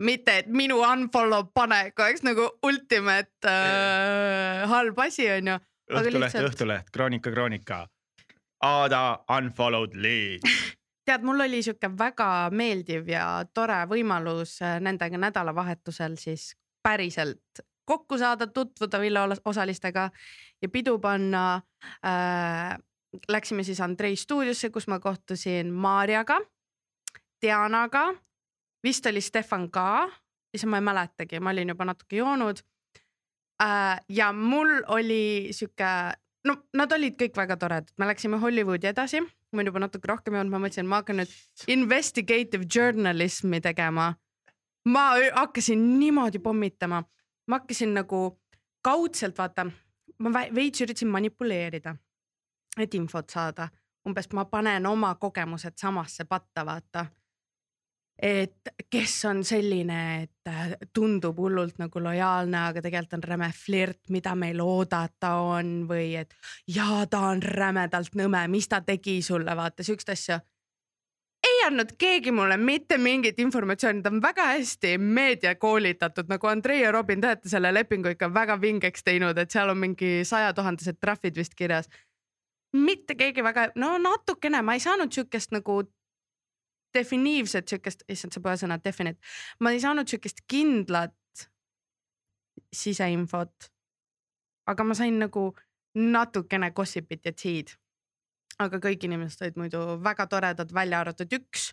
mitte, et minu unfollow panek oleks nagu ultimate äh, halb asi, onju. Õhtuleht lihtsalt- Õhtuleht, Kroonika, Kroonika. Aada unfollowed Lee. tead, mul oli sihuke väga meeldiv ja tore võimalus äh, nendega nädalavahetusel siis päriselt kokku saada, tutvuda villa ola- osalistega ja pidu panna äh,. Läksime siis Andrei stuudiosse, kus ma kohtusin Maarjaga, Dianaga, vist oli Stefan ka, ise ma ei mäletagi, ma olin juba natuke joonud äh,. ja mul oli sihuke, no nad olid kõik väga toredad, me läksime Hollywoodi edasi, ma olin juba natuke rohkem joonud, ma mõtlesin, ma hakkan nüüd investigative journalism'i tegema. ma hakkasin niimoodi pommitama, ma hakkasin nagu kaudselt vaata, ma veits üritasin manipuleerida, et infot saada, umbes ma panen oma kogemused samasse patta, vaata. Et kes on selline, et äh, tundub hullult nagu lojaalne, aga tegelikult on räme flirt, mida meil oodata on või et jaa, ta on rämedalt nõme, mis ta tegi sulle, vaata siukest asja. Ei andnud keegi mulle mitte mingit informatsiooni, ta on väga hästi meedia koolitatud, nagu Andrei ja Robin, te olete selle lepingu ikka väga vingeks teinud, et seal on mingi sajatuhandesed trahvid vist kirjas. mitte keegi väga, no natukene, ma ei saanud siukest nagu definiivset siukest, issand see pole sõna definite, ma ei saanud siukest kindlat siseinfot. aga ma sain nagu natukene gossip'it ja tea'd. Aga kõik inimesed olid muidu väga toredad, välja arvatud üks,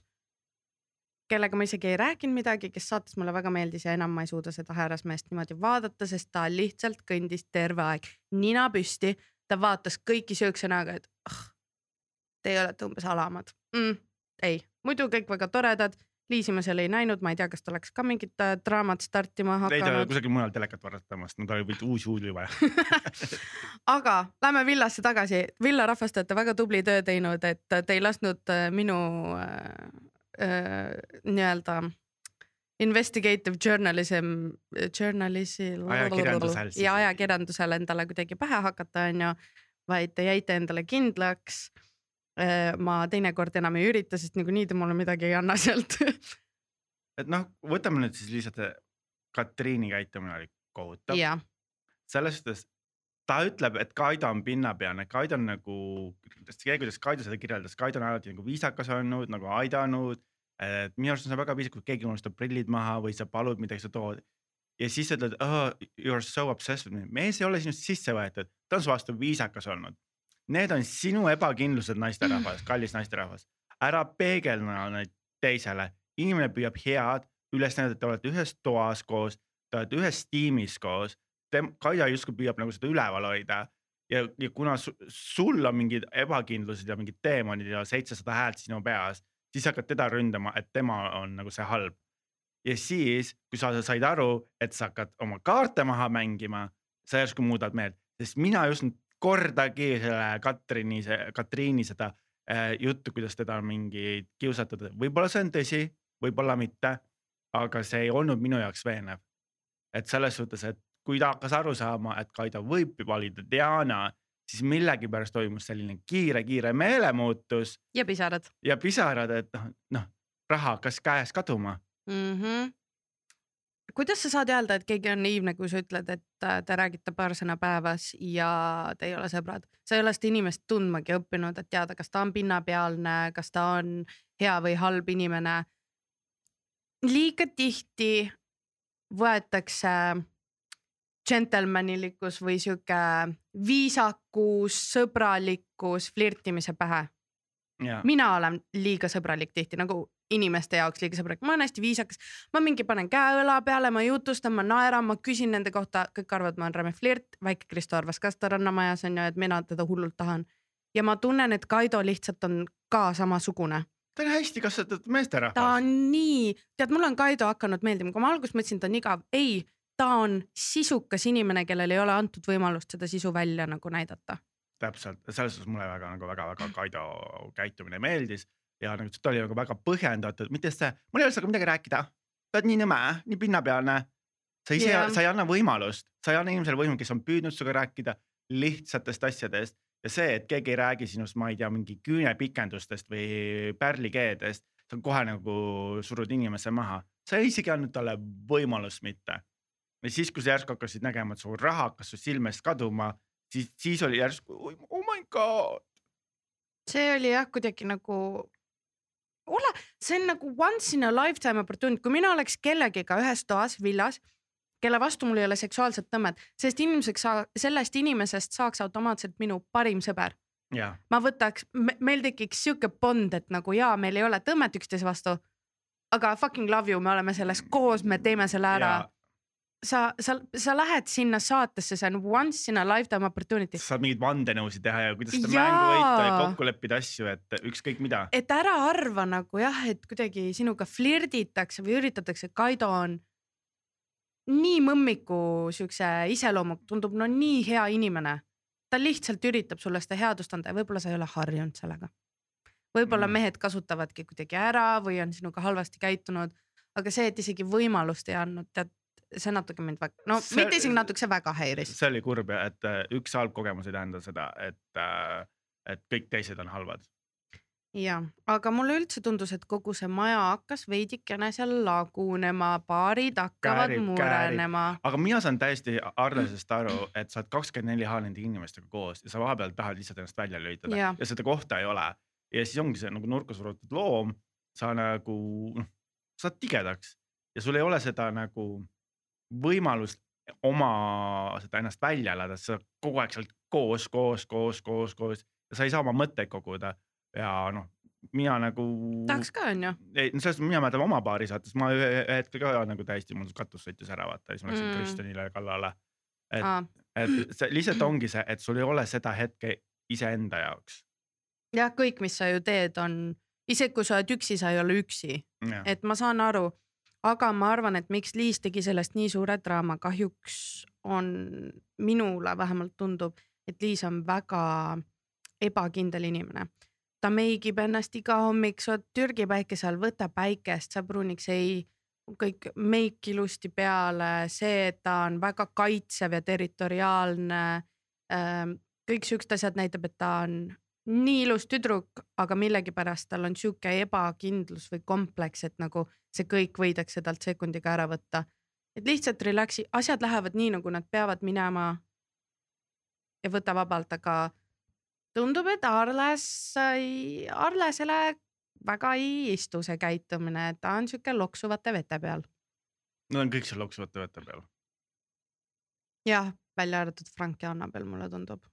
kellega ma isegi ei rääkinud midagi, kes saates mulle väga meeldis ja enam ma ei suuda seda härrasmeest niimoodi vaadata, sest ta lihtsalt kõndis terve aeg nina püsti, ta vaatas kõiki siukse näoga, et ah, teie olete umbes alamad. Mm,. ei, muidu kõik väga toredad, Liisi ma seal ei näinud, ma ei tea, kas ta oleks ka mingit äh, draamat startima ei ta hakanud, kusagil mujal telekat vaatamas, no tal oli uusi uusi vaja. aga lähme villasse tagasi. Villa rahvas, te olete väga tubli töö teinud, et te ei lasknud äh, minu äh, äh, nii-öelda investigative journalism, journalism Ajakirjandusel ja ajakirjandusel endale kuidagi pähe hakata, onju, vaid te jäite endale kindlaks. Ma teinekord enam ei ürita, sest niikuinii te mulle midagi ei anna sealt. et noh, võtame nüüd siis lihtsalt, Katriini käitumine oli kohutav. selles suhtes ta ütleb, et Kaido on pinnapealne, Kaido on nagu, see, kuidas Kaido seda kirjeldas, Kaido on alati nagu viisakas olnud, nagu aidanud. et minu arust on see väga viisakas, kui keegi unustab prillid maha või sa palud midagi, sa tood. ja siis sa ütled oh,, you are so obsessed with me, mees ei ole sinust sisse võetud, ta on su vastu viisakas olnud. Need on sinu ebakindlused, naisterahvas, kallis naisterahvas, ära peegelda neid teisele, inimene püüab head üles näidata, te olete ühes toas koos, te olete ühes tiimis koos. Kaia justkui püüab nagu seda üleval hoida. Ja, ja kuna su, sul on mingid ebakindlused ja mingid teemonid ja seitsesada häält sinu peas, siis hakkad teda ründama, et tema on nagu see halb. ja siis, kui sa said aru, et sa hakkad oma kaarte maha mängima, sa järsku muudad meelt, sest mina ei uskunud kordagi selle Katrini, Katriini seda äh, juttu, kuidas teda mingi kiusatud, võib-olla see on tõsi, võib-olla mitte, aga see ei olnud minu jaoks veenev. et selles suhtes, et kui ta hakkas aru saama, et Kaido võib valida Diana, siis millegipärast toimus selline kiire-kiire meelemuutus ja pisarad ja pisarad, et noh, noh raha hakkas käest kaduma. mm. -hmm. Kuidas sa saad öelda, et keegi on naiivne, kui sa ütled, et äh, te räägite paar sõna päevas ja te ei ole sõbrad, sa ei ole seda inimest tundmagi õppinud, et teada, kas ta on pinnapealne, kas ta on hea või halb inimene. liiga tihti võetakse džentelmenilikkus või sihuke viisakus, sõbralikkus flirtimise pähe. Mina olen liiga sõbralik tihti nagu inimeste jaoks liiga sõbralik, ma olen hästi viisakas, ma mingi panen käe õla peale, ma jutustan, ma naeran, ma küsin nende kohta, kõik arvavad, ma olen räme flirt, väike Kristo arvas ka seda Rannamajas on ju, et mina teda hullult tahan. ja ma tunnen, et Kaido lihtsalt on ka samasugune, ta on hästi kasvatatud meesterahvas. ta on nii, tead, mulle on Kaido hakanud meeldima, kui ma alguses mõtlesin, ta on igav, ei, ta on sisukas inimene, kellel ei ole antud võimalust seda sisu välja nagu näidata. täpselt, selles suhtes mulle väga nagu väga-väga Kaido käitumine meeldis ja nagu ta oli nagu väga põhjendatud, mitte see, mul ei ole sinuga midagi rääkida. sa oled nii nõme, nii pinnapealne. sa ise yeah., sa ei anna võimalust, sa ei anna inimesele võimalust, kes on püüdnud sinuga rääkida lihtsatest asjadest ja see, et keegi ei räägi sinust, ma ei tea, mingi küünepikendustest või pärlikeedest, sa kohe nagu surud inimese maha, sa ei isegi andnud talle võimalust mitte. ja siis, kui sa järsku hakkasid nägema, et su raha hakkas su silmest kaduma, siis, siis oli järsku oh my god. see oli jah, kuidagi nagu, ole, see on nagu once in a lifetime opportunity, kui mina oleks kellegiga ühes toas villas, kelle vastu mul ei ole seksuaalset tõmmet, sellest inimeseks, sellest inimesest saaks automaatselt minu parim sõber. jah, ma võtaks, meil tekiks sihuke bond, et nagu jaa, meil ei ole tõmmet üksteise vastu. aga fucking love you, me oleme selles koos, me teeme selle ära ja. sa, sa, sa lähed sinna saatesse, see on once in a lifetime opportunity. saad mingeid vandenõusid teha ja kuidas seda mängu võita ja kokku leppida asju, et ükskõik mida. et ära arva nagu jah, et kuidagi sinuga flirditakse või üritatakse, Kaido on nii mõmmiku siukse iseloomuga, tundub no nii hea inimene. ta lihtsalt üritab sulle seda headust anda ja võib-olla sa ei ole harjunud sellega. võib-olla Mm. mehed kasutavadki kuidagi ära või on sinuga halvasti käitunud, aga see, et isegi võimalust ei andnud, tead, see natuke mind väga, no See- mitte isegi natuke, see väga häiris. see oli kurb ja et äh, üks halb kogemus ei tähenda seda, et, et kõik teised on halvad. ja, aga mulle üldse tundus, et kogu see maja hakkas veidikene seal lagunema, paarid hakkavad Käärib, murenema. aga mina saan täiesti Arnesest aru, et sa oled kakskümmend neli H nende inimestega koos ja sa vahepeal tahad lihtsalt ennast välja lülitada Jah. ja seda kohta ei ole. ja siis ongi see nagu nurka surutud loom, sa nagu noh, saad tigedaks ja sul ei ole seda nagu võimalust oma seda ennast välja elada, sa kogu aeg seal koos, koos, koos, koos, koos ja sa ei saa oma mõtteid koguda ja noh, mina nagu. tahaks ka onju. ei, no selles mõttes mina mäletan oma paari saates, ma ühe hetkel ka nagu täiesti mul katus sõitis ära vaata siis ma läksin Mm. Kristjanile kallale. et, jah, et see lihtsalt ongi see, et sul ei ole seda hetke iseenda jaoks. kõik, mis sa ju teed, on isegi kui sa oled üksi, sa ei ole üksi, et ma saan aru, aga ma arvan, et miks Liis tegi sellest nii suure draama, kahjuks on minule vähemalt tundub, et Liis on väga ebakindel inimene. ta meigib ennast iga hommik, sa oled Türgi päikese all, võta päikest, sa pruuniks ei, kõik meik ilusti peale, see, et ta on väga kaitsev ja territoriaalne. kõik siuksed asjad näitab, et ta on nii ilus tüdruk, aga millegipärast tal on sihuke ebakindlus või kompleks, et nagu see kõik võidakse talt sekundiga ära võtta. et lihtsalt relax'i, asjad lähevad nii, nagu nad peavad minema. ja võta vabalt, aga tundub, et Arles, Arlesele väga ei istu see käitumine, ta on sihuke loksuvate vete peal. Nad on kõik seal loksuvate vete peal. jah, välja arvatud Frank ja Annabel, mulle tundub.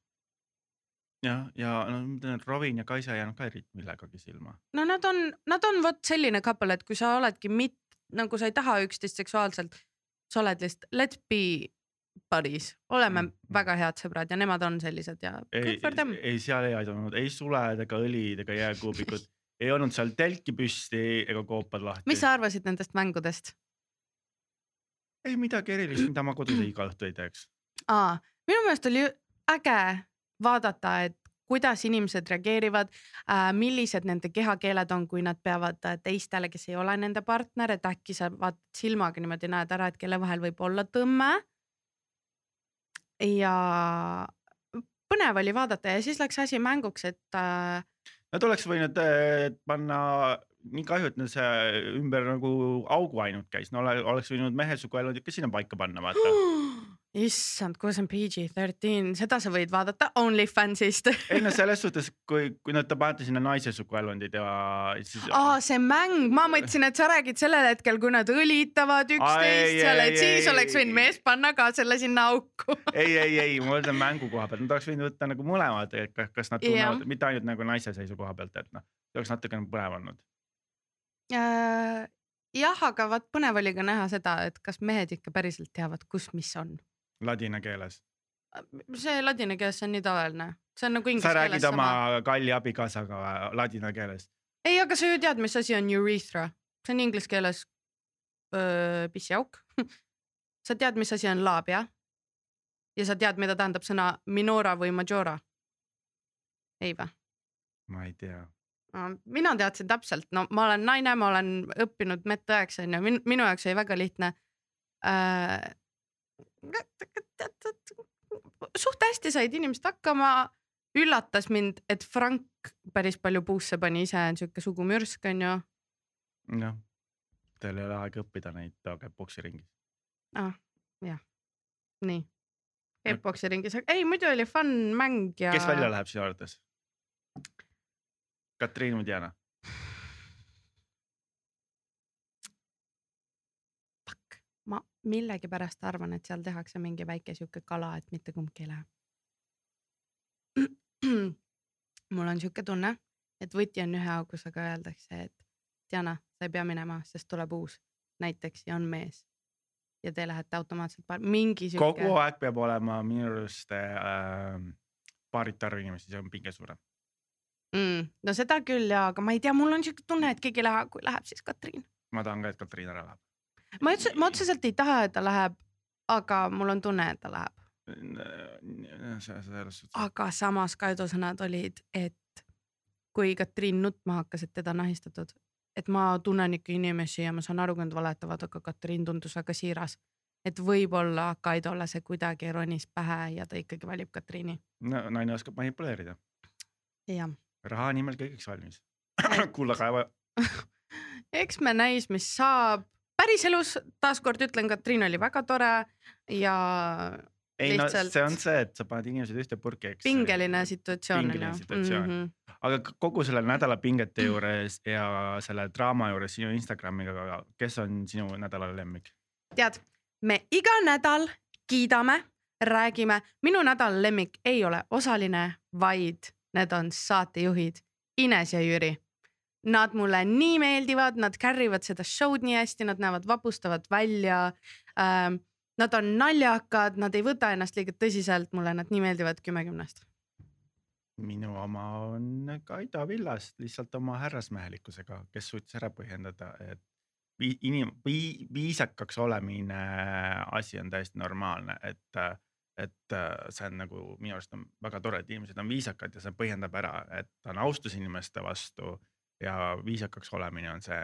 jah, ja no ma ütlen, et Robin ja Kaisa ei jäänud ka eriti millegagi silma. no nad on, nad on vot selline couple, et kui sa oledki mit-, nagu sa ei taha üksteist seksuaalselt, sa oled lihtsalt let's be buddies, oleme Mm, mm, mm. väga head sõbrad ja nemad on sellised ja ei ei seal ei aidanud ei suled ega õlid ega jääkuubikud, ei olnud seal telki püsti ega koopad lahti. mis sa arvasid nendest mängudest? ei midagi erilist, mida ma kodus iga õhtu ei teeks. aa, minu meelest oli äge vaadata, et kuidas inimesed reageerivad äh,, millised nende kehakeeled on, kui nad peavad äh, teistele, kes ei ole nende partner, et äkki sa vaatad silmaga niimoodi näed ära, et kelle vahel võib olla tõmme. ja põnev oli vaadata ja siis läks asi mänguks, et äh, Nad oleks võinud panna, nii kahju, et neil see ümber nagu augu ainult käis, no ole, oleks võinud mehesugu elundid ka sinna paika panna, vaata. issand, kus on PG-13, seda sa võid vaadata OnlyFansist ei no selles suhtes, kui, kui nad panete sinna naise suguelundid ja siis. aa, see mäng, ma mõtlesin, et sa räägid sellel hetkel, kui nad õlitavad ei, üksteist seal, et siis ei, oleks võinud mees panna ka selle sinna auku. ei, ei, ei, ma mõtlen mängu koha pealt, nad oleks võinud võtta nagu mõlemad, et kas- nad tunnevad Jah., mitte ainult nagu naise seisukoha pealt, et noh, see oleks natukene põnev olnud. Äh, jah, aga vaat põnev oli ka näha seda, et kas mehed ikka päriselt teavad, kus mis on. Ladina keeles. see ladina keeles, see on nii tavaline, see on nagu sa inglise räägid keeles oma sama. kalli abikaasaga ladina keeles. ei, aga sa ju tead, mis asi on urethra, see on inglise keeles öö, pissiauk. sa tead, mis asi on laabia? ja sa tead, mida tähendab sõna minora või majora? ei vä? ma ei tea. mina teadsin täpselt, no ma olen naine, ma olen õppinud medõeks onju, minu jaoks oli väga lihtne äh,. Suht hästi said inimesed hakkama, üllatas mind, et Frank päris palju puusse pani, ise on siuke sugumürsk onju noh, teil ei ole aega õppida neid käib poksiringis. ah,. jah, nii. käib boksi ringis, ei muidu oli fun mäng ja. kes välja läheb sinu arvates? Katriin või Diana? Ma millegipärast arvan, et seal tehakse mingi väike sihuke kala, et mitte kumbki ei lähe. mul on sihuke tunne, et võti on ühe augus, aga öeldakse, et Diana, sa ei pea minema, sest tuleb uus näiteks ja on mees. ja te lähete automaatselt paar-, mingi sihuke kogu. aeg peab olema minu arust äh, paarite arv inimesi, see on pinge suurem. Mm, no seda küll ja, aga ma ei tea, mul on sihuke tunne, et keegi ei lähe, kui läheb, siis Katriin. ma tahan ka, et Katriin ära läheb. Ma üldse, ma otseselt ei taha, et ta läheb, aga mul on tunne, et ta läheb. aga samas Kaido sõnad olid, et kui Katriin nutma hakkas, et teda on ahistatud, et ma tunnen ikka inimesi ja ma saan aru, kui nad valetavad, aga Katriin tundus väga siiras. et võib-olla Kaidole see kuidagi ronis pähe ja ta ikkagi valib Katriini. no naine oskab manipuleerida, raha nimel kõigeks valmis. kulla kaeva, eks me näis, mis saab. Päriselus taaskord ütlen, Katriin oli väga tore ja ei no see on see, et sa paned inimesed ühte purki, eks. pingeline situatsioon on Pingeline ju situatsioon. mm. -hmm. aga kogu selle nädala pingete juures ja selle draama juures sinu Instagramiga, kes on sinu nädala lemmik? tead, me iga nädal kiidame, räägime, minu nädala lemmik ei ole osaline, vaid need on saatejuhid Ines ja Jüri. Nad mulle nii meeldivad, nad carry ivad seda show'd nii hästi, nad näevad vapustavad välja ähm,. Nad on naljakad, nad ei võta ennast liiga tõsiselt, mulle nad nii meeldivad kümme kümnest. minu oma on Kaido villast lihtsalt oma härrasmehelikkusega, kes suutis ära põhjendada, et inim- vii- viisakaks olemine asi on täiesti normaalne, et et see on nagu minu arust on väga tore, et inimesed on viisakad ja see põhjendab ära, et on austus inimeste vastu ja viisakaks olemine on see,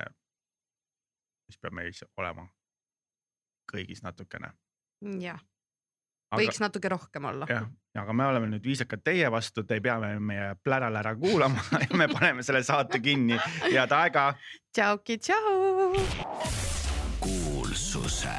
mis peab meis olema kõigis natukene. jah, võiks natuke rohkem olla. jah, aga me oleme nüüd viisakad teie vastu, te ei pea me- meie pläral ära kuulama ja me paneme selle saate kinni. head aega. tšauki, tšau. kuulsuse